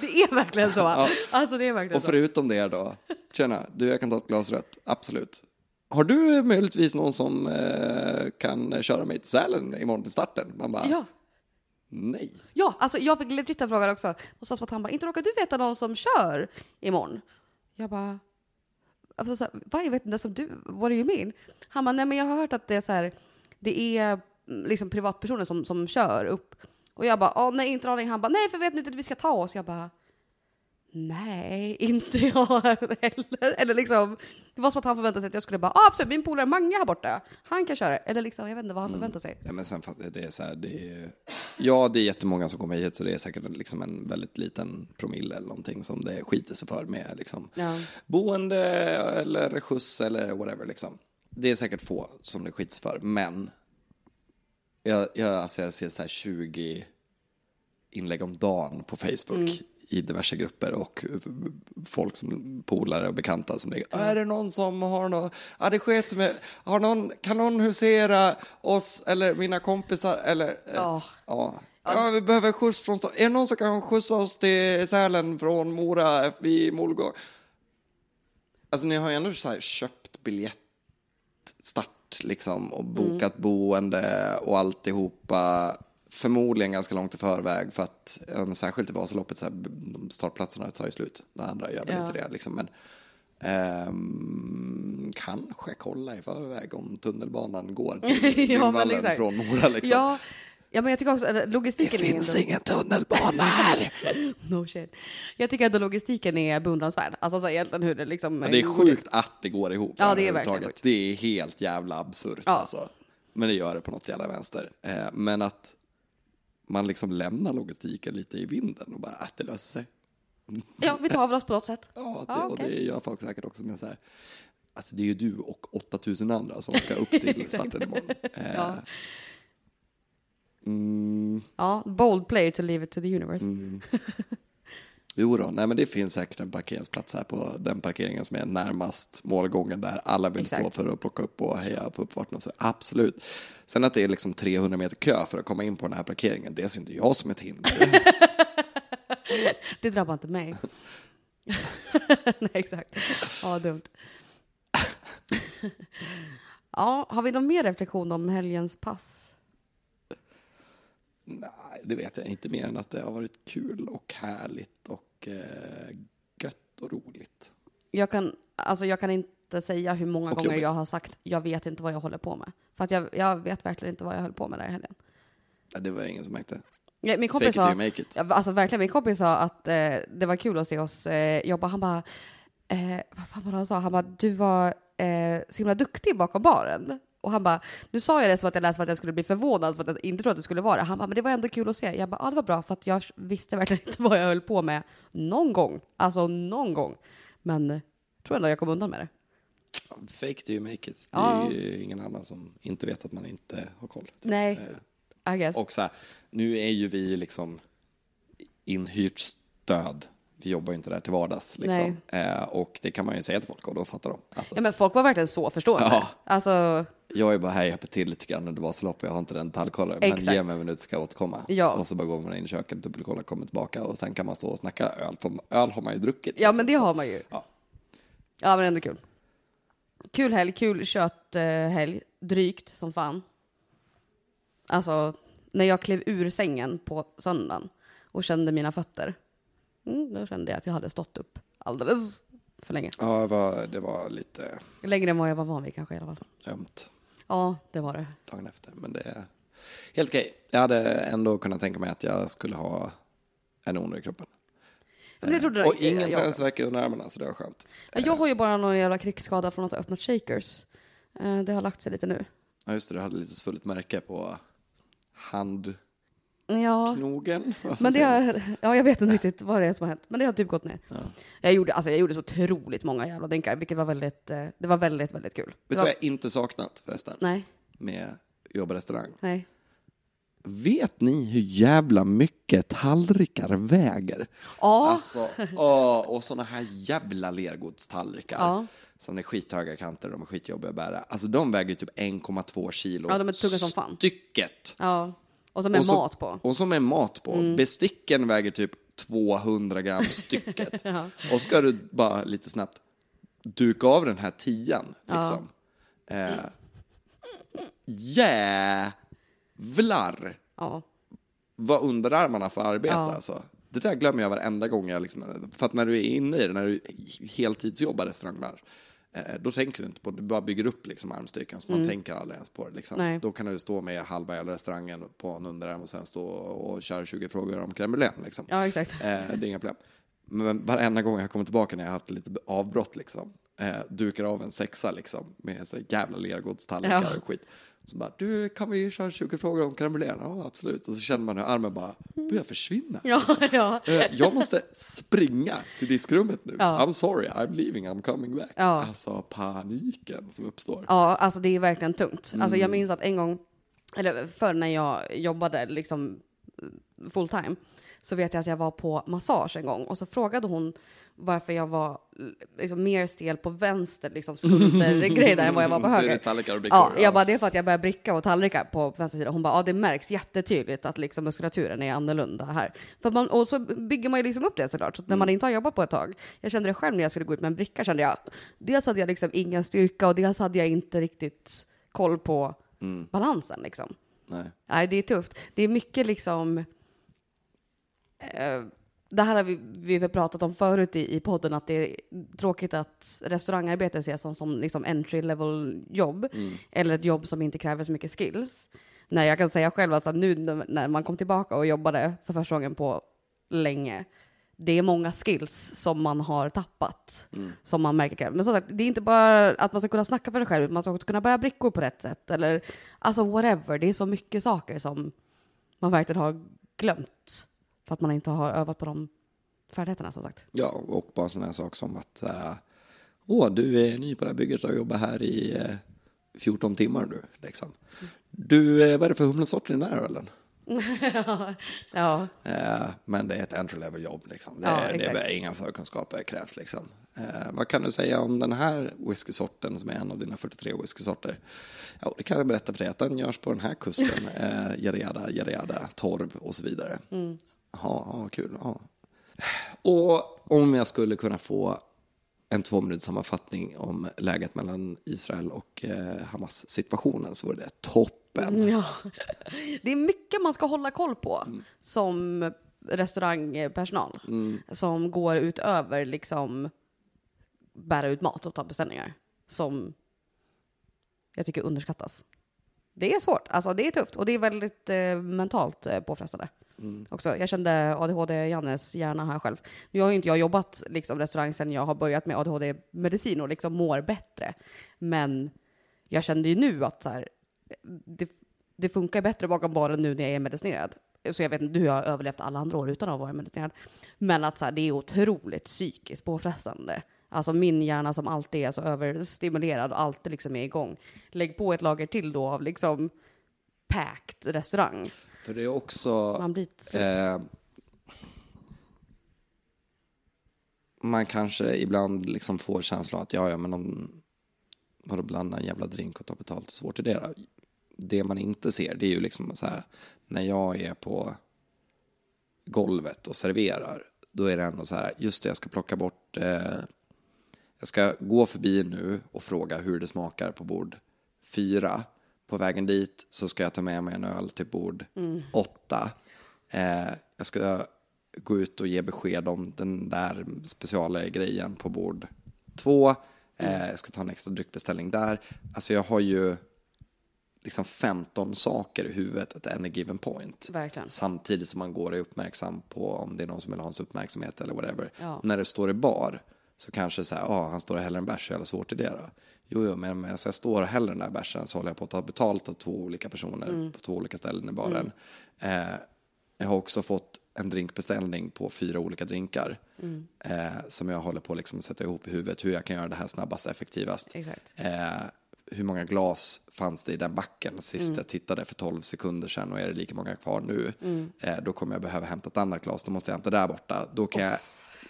Det är verkligen så. Alltså det är verkligen Och så. förutom det då, tjena, du jag kan ta ett glas rött, absolut. Har du möjligtvis någon som eh, kan köra mig till Sälen imorgon till starten? Man bara, Ja nej. Ja, alltså jag fick legitta frågan också. Och så att han bara, inte råkar du veta någon som kör imorgon? Jag bara, alltså, så här, vad, jag vet inte ens du, what do you mean? Han bara, nej men jag har hört att det är så här, det är mm, liksom privatpersoner som, som kör upp. Och jag bara, nej inte en aning. Han bara, nej för vet ni inte att vi ska ta oss? Jag bara, nej inte jag heller. Eller liksom, det var som att han förväntade sig att jag skulle bara, ah, absolut min polare Mange här borta, han kan köra. Eller liksom, jag vet inte vad han förväntar sig. Ja, men sen det är så här, det är, ja det är jättemånga som kommer hit så det är säkert liksom en väldigt liten promille eller någonting som det skiter sig för med liksom Ja. boende eller skjuts eller whatever liksom. Det är säkert få som det skiter sig för, men jag, jag, alltså jag ser så här 20 inlägg om dagen på Facebook i diverse grupper och folk som polare och bekanta som ligger. Är det någon som har något, ja det sket med, har någon, kan någon husera oss eller mina kompisar eller? eh, Ja. Ja. Ja, vi behöver skjuts från stan. Är det någon som kan skjutsa oss till Sälen från Mora vid Molgård? Alltså ni har ju ändå så här köpt biljett, start liksom och bokat boende och alltihopa. Förmodligen ganska långt i förväg för att, särskilt i Vasaloppet, så här, de startplatserna tar ju slut. Det andra gör väl Ja. inte det liksom. Men ehm, kanske kolla i förväg om tunnelbanan går till Ja, exakt. från Mora liksom. Ja, ja, men jag tycker också att logistiken Det finns ingen tunnelbana här. No shit. Jag tycker att logistiken är beundransvärd. Alltså så egentligen hur det liksom... Men det är sjukt att det går ihop. Ja, det är verkligen sjukt. Det är helt jävla absurt Ja. alltså. Men det gör det på något jävla vänster. Eh, men att man liksom lämnar logistiken lite i vinden och bara, att det löser sig. Ja, vi tar av oss på något sätt. Ja, det, Ja, och okej. det gör folk säkert också. Men så här, alltså det är ju du och 8000 andra som ska upp till starten imorgon. Eh, Ja. mm, Ja, bold play to leave it to the universe. Jo då, nej men det finns säkert en parkeringsplats här på den parkeringen som är närmast målgången där alla vill stå Exakt. för att plocka upp och heja på uppfarten. och Så, absolut. Sen att det är liksom 300 meter kö för att komma in på den här parkeringen, det ser inte jag som ett hinder. Det drabbar inte mig. Nej, exakt. Ja, dumt. Ja, har vi någon mer reflektion om helgens pass? Nej, det vet jag inte mer än att det har varit kul och härligt och eh, gött och roligt. Jag kan, alltså jag kan inte säga hur många Och gånger jobbigt. jag har sagt jag vet inte vad jag håller på med. För att jag, jag vet verkligen inte vad jag höll på med där i helgen. Ja, det var ingen som märkte. Ja, Min Fake kompis it sa, make it. Alltså verkligen, min kompis sa att eh, det var kul att se oss eh, jobba. Han bara, eh, vad fan var det han sa? Han bara, du var eh, så himla duktig bakom baren. Och han bara, nu sa jag det som att jag läste för att jag skulle bli förvånad, som att jag inte trodde att det skulle vara det. Han bara, men det var ändå kul att se. Jag bara, ja det var bra för att jag visste verkligen inte vad jag höll på med någon gång. Alltså någon gång. Men eh, jag tror ändå jag kom undan med det. Fake till you make it. Det Ja. är ju ingen annan som inte vet att man inte har koll. Nej, I guess. Och så här, nu är ju vi liksom inhyrt stöd. Vi jobbar ju inte där till vardags. Liksom. Eh, och det kan man ju säga till folk och då fattar de. Alltså, ja, men folk var verkligen så förstående. Ja. Alltså, Jag är bara här, jag hjälper till lite grann under Vasaloppet, jag har inte den detaljkollen. Men ge mig en minut så ska jag återkomma. Ja. Och så bara går man in i köket, dubbelkollar, kommer tillbaka och sen kan man stå och snacka öl. För öl har man ju druckit. ja liksom. men det har man ju. Ja. Ja, men ändå kul. Kul helg, kul kötthelg. Drygt som fan. Alltså, när jag klev ur sängen på söndagen och kände mina fötter, mm, då kände jag att jag hade stått upp alldeles för länge. Ja, det var, det var lite Längre än vad jag var van vid kanske i alla fall. ömt Ja, det var det. dagen efter. Men det är helt okej. Jag hade ändå kunnat tänka mig att jag skulle ha en onda i kroppen. Men det trodde och jag- ingen jag träningsvärk under armarna, så det var skönt. Ja, Jag har ju bara någon jävla krigsskada från att ha öppnat shakers. Eh, Det har lagt sig lite nu. Ja, just det, du hade lite svullet märke på handknogen. Ja, fan men det har, ja, jag vet inte riktigt vad det är som har hänt. Men det har typ gått ner. Jag, gjorde, alltså, jag gjorde så otroligt många jävla drinkar, vilket var väldigt, eh, det var väldigt, väldigt kul. Vet du vad jag inte saknat förresten? Nej, Med jobba restaurang. nej. Vet ni hur jävla mycket tallrikar väger? Ja, Alltså, åh, och såna här jävla lergodstallrikar. Ja. Som är skithöga kanter, de är skitjobbiga att bära. Alltså de väger typ 1,2 kilo. Ja, de är tunga som fan. Stycket. ja. Och så med Och så- mat på. Mm. Och som är mat på. Besticken väger typ 200 gram stycket. Ja. Och ska du bara lite snabbt duka av den här tian. Liksom. Eh, jävlar Ja. vad underarmarna får arbeta Ja. alltså. Det där glömmer jag varenda gång jag liksom, för att när du är inne i det, när du heltidsjobbar restaurangbransch, då tänker du inte på det, du bara bygger upp liksom armstyrkan så man tänker aldrig ens på det. Liksom. Mm. Då kan du stå med halva hela restaurangen på en underarm och sen stå och köra 20 frågor om crème liksom. ja, exakt. Eh, det är inga problem. Men varenda gång jag kommer tillbaka när jag har haft lite avbrott liksom, eh, dukar av en sexa liksom, med så jävla lergodstallrikar Ja. och skit. Så bara, du kan vi köra 20 frågor om crème? Ja, absolut. Och så känner man hur armen bara börjar försvinna. Ja, ja. Eh, Jag måste springa till diskrummet nu. Ja. I'm sorry, I'm leaving, I'm coming back. Ja. Alltså paniken som uppstår. Ja, alltså det är verkligen tungt. Alltså Mm. jag minns att en gång, eller förr när jag jobbade liksom full time, så vet jag att jag var på massage en gång och så frågade hon varför jag var liksom mer stel på vänster liksom skuldergrej där än vad jag var på höger. tallrikar och brickor, Ja, ja. jag bara, det är för att jag börjar bricka och tallrikar på vänster sida. Hon bara, ja det märks jättetydligt att liksom muskulaturen är annorlunda här. För man, och så bygger man ju liksom upp det såklart. Så när Mm. man inte har jobbat på ett tag, jag kände det själv när jag skulle gå ut med en bricka, kände jag, dels hade jag liksom ingen styrka och dels hade jag inte riktigt koll på Mm. balansen liksom. Nej. Nej, det är tufft. Det är mycket liksom... Eh, det här har vi, vi har pratat om förut i, i podden, att det är tråkigt att restaurangarbete ses som, som liksom entry level jobb, eller ett jobb som inte kräver så mycket skills. Nej, jag kan säga själv att nu när- när man kom tillbaka och jobbade för första gången på länge, det är många skills som man har tappat, som man märker kräver. Men som sagt, det är inte bara att man ska kunna snacka för sig själv, man ska också kunna bära brickor på rätt sätt, eller alltså whatever. Det är så mycket saker som man verkligen har glömt för att man inte har övat på de färdigheterna som sagt. Ja, och bara sådana här saker som att, äh, åh, du är ny på det här bygget och har jobbat här i eh, 14 timmar nu, liksom. Du, eh, vad är det för humlesorter i den här ölen? Ja, Eh, men det är ett entry level jobb liksom. Det, Ja, är, det exakt. är inga förkunskaper krävs liksom. Eh, vad kan du säga om den här whiskysorten som är en av dina 43 whiskysorter? Ja, det kan jag berätta för dig att den görs på den här kusten. Eh, yada, yada, torv och så vidare. Mm. Jaha, ja, kul. Ja. Och om jag skulle kunna få en två minuters sammanfattning om läget mellan Israel och eh, Hamas situationen så vore det toppen. ja. Det är mycket man ska hålla koll på som restaurangpersonal som går utöver liksom bära ut mat och ta beställningar. som jag tycker underskattas. Det är svårt, alltså det är tufft och det är väldigt eh, mentalt eh, påfrestande. Mm. Också. Jag kände ADHD-Jannes hjärna här själv. Nu har ju inte jag jobbat liksom, restaurang sedan jag har börjat med ADHD-medicin och liksom mår bättre. Men jag kände ju nu att så här, det, det funkar bättre bakom baren nu när jag är medicinerad. Så jag vet inte hur jag har överlevt alla andra år utan att vara medicinerad. Men att så här, det är otroligt psykiskt påfrestande. Alltså min hjärna som alltid är så överstimulerad och alltid liksom är igång. Lägg på ett lager till då av liksom packed restaurang. För det är också... Man blir. Eh, man kanske ibland liksom får känslan att ja, ja, men om vadå blanda en jävla drink och ta betalt, hur svårt är det då? Det man inte ser, det är ju liksom så här, när jag är på golvet och serverar, då är det ändå så här, just det, jag ska plocka bort, eh, jag ska gå förbi nu och fråga hur det smakar på bord fyra. På vägen dit så ska jag ta med mig en öl till bord åtta. Eh, jag ska gå ut och ge besked om den där speciala grejen på bord två. Eh, jag ska ta en extra dryckbeställning där. Alltså jag har ju liksom 15 saker i huvudet at any given point. Verkligen. Samtidigt som man går och är uppmärksam på om det är någon som vill ha ens uppmärksamhet eller whatever. Ja. När det står i bar så kanske så här, ja han står och häller en bärs, hur jävla svårt är det då? Jo, jo, men medan jag står och häller den där bärsen så håller jag på att ta betalt av två olika personer Mm. på två olika ställen i baren. Eh, jag har också fått en drinkbeställning på fyra olika drinkar Mm. eh, som jag håller på liksom att sätta ihop i huvudet hur jag kan göra det här snabbast, effektivast. Eh, hur många glas fanns det i den backen sist Mm. jag tittade för 12 sekunder sedan och är det lika många kvar nu? Mm. Eh, då kommer jag behöva hämta ett annat glas, då måste jag hämta där borta. Då kan jag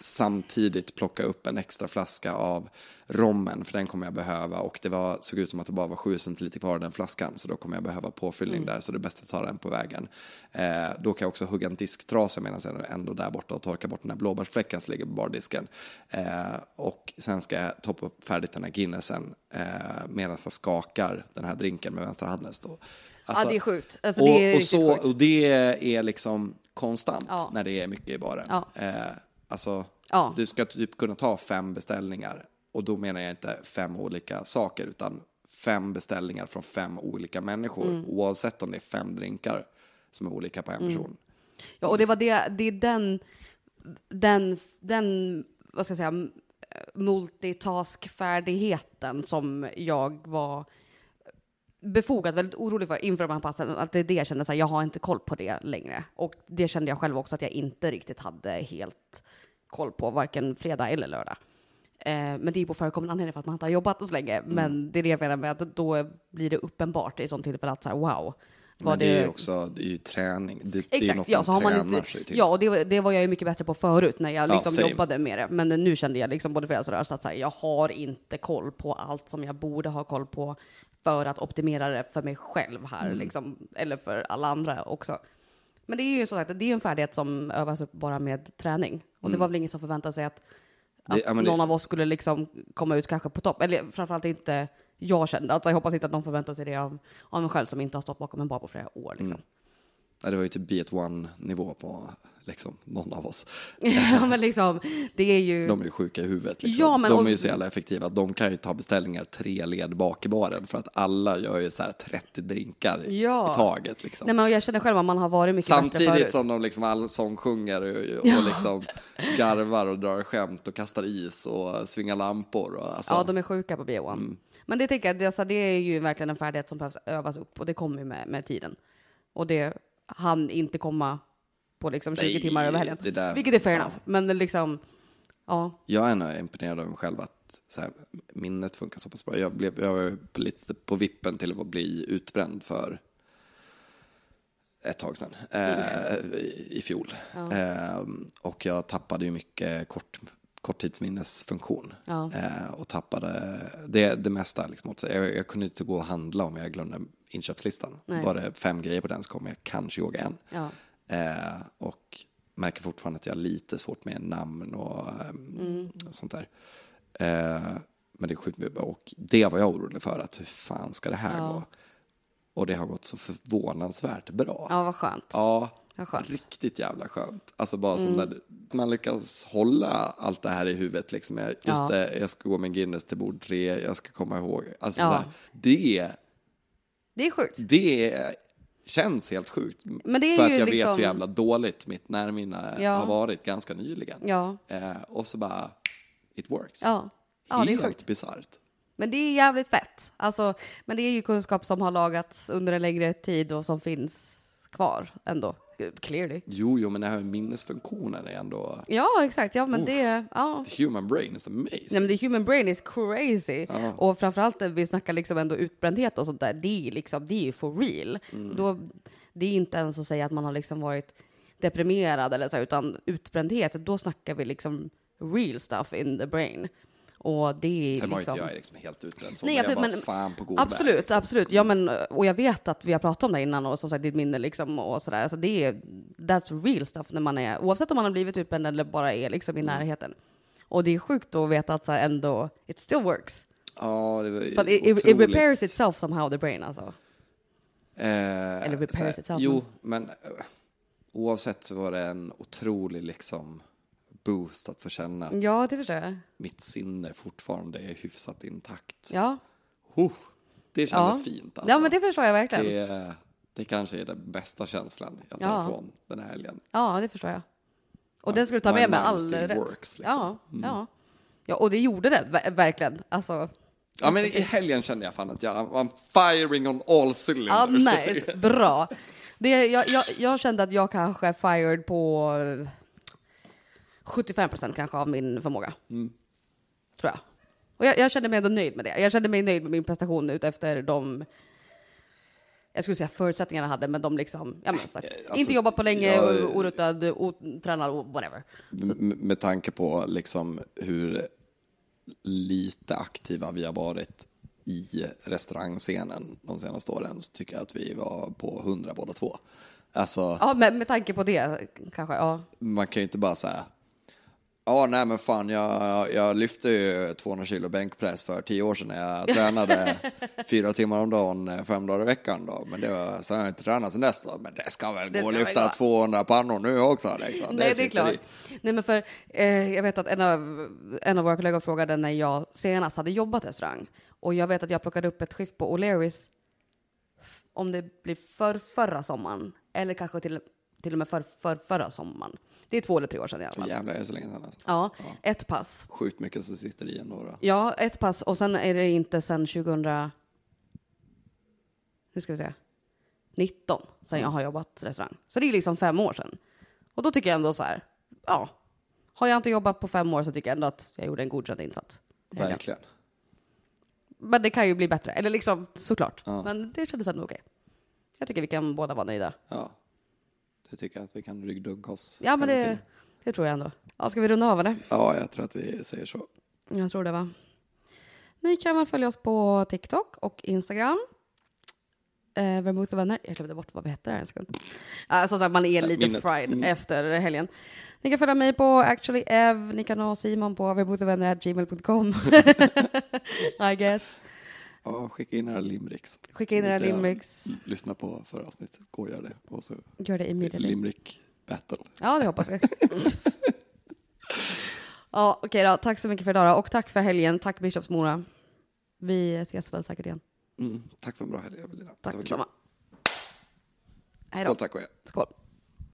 samtidigt plocka upp en extra flaska av rommen, för den kommer jag behöva. Och det var, såg ut som att det bara var 7 centiliter kvar i den flaskan, så då kommer jag behöva påfyllning Mm. där, så det är bäst att ta den på vägen. Eh, då kan jag också hugga en disktrasa medan jag är ändå där borta och torka bort den här blåbärsfläcken som ligger på bardisken. Eh, och sen ska jag toppa upp färdigt den här Guinnessen eh, medan jag skakar den här drinken med vänstra handen. Alltså, ja, det är sjukt. Alltså, och, det är och, så, sjukt. och det är liksom konstant Ja. när det är mycket i baren. Ja. Alltså, Ja. du ska typ kunna ta fem beställningar. Och då menar jag inte fem olika saker, utan fem beställningar från fem olika människor. Mm. Oavsett om det är fem drinkar som är olika på en person. Ja, och det var det, det är den, den, den, vad ska jag säga, multitaskfärdigheten som jag var befogat väldigt orolig för inför de här passen. Att det är det jag kände, så här, jag har inte koll på det längre. Och det kände jag själv också att jag inte riktigt hade helt koll på, varken fredag eller lördag. Eh, men det är på förekommande anledning för att man inte har jobbat så länge. Mm. Men det är det jag menar med att då blir det uppenbart i sånt tillfälle att så här, wow. Men det är ju också det är ju träning. Det, det är Exakt, något ja, man så har man inte, sig till. ja och det, det var jag ju mycket bättre på förut när jag Ja, liksom same. jobbade med det. Men nu kände jag liksom både fredags och lördags att så här, jag har inte koll på allt som jag borde ha koll på för att optimera det för mig själv här, Mm. liksom, eller för alla andra också. Men det är ju så sagt, det är en färdighet som övas upp bara med träning. Och det var väl ingen som förväntade sig att, att Mm. Det- men det- någon av oss skulle liksom komma ut kanske på topp. Eller framförallt inte jag kände. Alltså jag hoppas inte att någon förväntar sig det av, av mig själv som inte har stått bakom en bar på flera år. Liksom. Ja, det var ju typ Beat One-nivå på liksom, någon av oss. ja, men liksom, det är ju... De är ju sjuka i huvudet. Liksom. Ja, men- de är ju så jävla effektiva. De kan ju ta beställningar tre led bak i baren för att alla gör ju så här 30 drinkar Ja. i taget. Liksom. Nej, men jag känner själv att man har varit mycket bättre Samtidigt förut. som de liksom allsångsjunger och, och Ja. liksom garvar och drar skämt och kastar is och svingar lampor. Och, alltså, Ja, de är sjuka på B1. Men det tänker jag, det, alltså, det är ju verkligen en färdighet som behövs övas upp och det kommer ju med, med tiden. Och det hann inte komma på liksom 20 Nej, timmar över helgen. där- Vilket är fair ja. enough. Men liksom, ja. Jag är nog imponerad av mig själv att här, minnet funkar så pass bra. Jag, blev, jag var lite på vippen till att bli utbränd för ett tag sedan, eh, i, i fjol. Eh, och jag tappade ju mycket kort, korttidsminnesfunktion. Ja. Eh, och tappade det, det mesta. Liksom, åt sig. jag, jag kunde inte gå och handla om jag glömde inköpslistan. Nej. Var det fem grejer på den så kommer jag kanske ihåg en. Ja. Eh, och märker fortfarande att jag har lite svårt med namn och ehm, sånt där. Eh, men det är sjukt mycket. Och det var jag orolig för, att hur fan ska det här Ja. gå? Och det har gått så förvånansvärt bra. ja, vad skönt. Ja, Ja, skönt. Riktigt jävla skönt. Alltså bara som när man lyckas hålla allt det här i huvudet. Liksom. Jag- Just Ja. det, jag ska gå med Guinness till bord tre, jag ska komma ihåg. Alltså Ja. här, det, Det är sjukt. det känns helt sjukt. För att jag liksom- vet hur jävla dåligt mitt närminne Ja. har varit ganska nyligen. Ja. Eh, och så bara, it works. Ja. Ja, det är helt bisarrt. Men det är jävligt fett. Alltså, men det är ju kunskap som har lagats under en längre tid och som finns kvar ändå. Clearly. Jo, jo, men det här minnesfunktionen är ändå... Ja, exakt. Ja, men det... Ja. The human brain is amazing. Nej, men the human brain is crazy. Och framförallt när vi snackar liksom ändå utbrändhet och sånt där, det är, liksom, det är ju for real. Då, det är inte ens att säga att man har liksom varit deprimerad eller så, utan utbrändhet, då snackar vi liksom real stuff in the brain. Och det är Sen var liksom... inte jag liksom helt utbränd så, Nej, men absolut, jag var men- fan på god Absolut, väg, liksom. absolut. Ja, men, och jag vet att vi har pratat om det innan och som sagt ditt minne liksom och sådär. Alltså det är, that's real stuff när man är, oavsett om man har blivit utbränd eller bara är liksom i Mm. närheten. Och det är sjukt att veta att så här, ändå, it still works. Ja, det var ju But it, it, it otroligt. repairs itself somehow, the brain alltså. Eh, Eller repairs här, itself, Jo, men eh, oavsett så var det en otrolig liksom boost att få känna att Ja, det förstår jag. mitt sinne fortfarande är hyfsat intakt. Ja, Huh, det kändes Ja. fint alltså. ja men det förstår jag verkligen. det, det kanske är den bästa känslan jag tar Ja. från den här helgen. Ja, det förstår jag. Och den ska du ta med med mind all rätt. works, liksom. Ja, ja. ja, och det gjorde det ver- verkligen. Alltså, Ja, men i helgen kände jag fan att jag I'm firing on all cylinders. Ja, nice. Bra. Det, jag, jag, jag kände att jag kanske fired på 75 procent kanske av min förmåga. Tror jag. Och jag, jag kände mig ändå nöjd med det. Jag kände mig nöjd med min prestation utefter de jag skulle säga förutsättningarna hade, men de liksom, ja men sagt, Alltså, inte jobbat på länge, jag- o- oruttad, otränad whatever. M- med tanke på liksom hur lite aktiva vi har varit i restaurangscenen de senaste åren så tycker jag att vi var på hundra båda två. Alltså, Ja, men med tanke på det kanske, ja. man kan ju inte bara säga Ja, nej men fan, jag, jag lyfte ju 200 kilo bänkpress för tio år sedan när jag tränade fyra timmar om dagen, eh, fem dagar i veckan då. Men det var, sen har jag inte tränat sen dess då. Men det ska väl Det gå att lyfta gå. 200 pannor nu också liksom. Nej, det är sitter klart. i. Nej, men för, eh, jag vet att en av, en av våra kollegor frågade när jag senast hade jobbat restaurang. Och jag vet att jag plockade upp ett skift på O'Learys om det blir för förra sommaren. Eller kanske till, till och med för, för förra sommaren. Det är två eller tre år sedan i alla fall. Jävlar, är det så länge sedan alltså. Ja, ett pass. Sjukt mycket som sitter i ändå då. Ja, ett pass. Och sen är det inte sen 2000... Nu ska vi se. 19 sen jag har jobbat restaurang. Så det är liksom fem år sedan. Och då tycker jag ändå så här, ja. Har jag inte jobbat på fem år så tycker jag ändå att jag gjorde en godkänd insats. Verkligen. Men det kan ju bli bättre. Eller liksom, såklart. Ja. Men det kändes ändå okej. Jag tycker vi kan båda vara nöjda. Ja. Det tycker att vi kan ryggdunka oss. Ja, men det, det tror jag ändå. Ja, ska vi runda av eller? Ja, jag tror att vi säger så. Jag tror det va. Ni kan väl följa oss på TikTok och Instagram. Eh, Vermouth och vänner. Jag glömde bort vad vi hette där en sekund. Uh, som sagt, man är lite minnet. fried Mm. efter helgen. Ni kan följa mig på actuallyev. Ni kan nå Simon på vermouthogvänner.gmail.com. I guess. Ja, skicka in era limericks. Skicka in era limericks. Lyssna på förra avsnittet. Gå och gör det. Och så Gör det immediately. limerick battle. Ja, det hoppas vi. ja, okej då. Tack så mycket för idag då. Och tack för helgen. Tack Bishops Mora. Vi ses väl säkert igen. Mm. Tack för en bra helg, Evelina. Tack detsamma. Skål, tack och hej. Skål.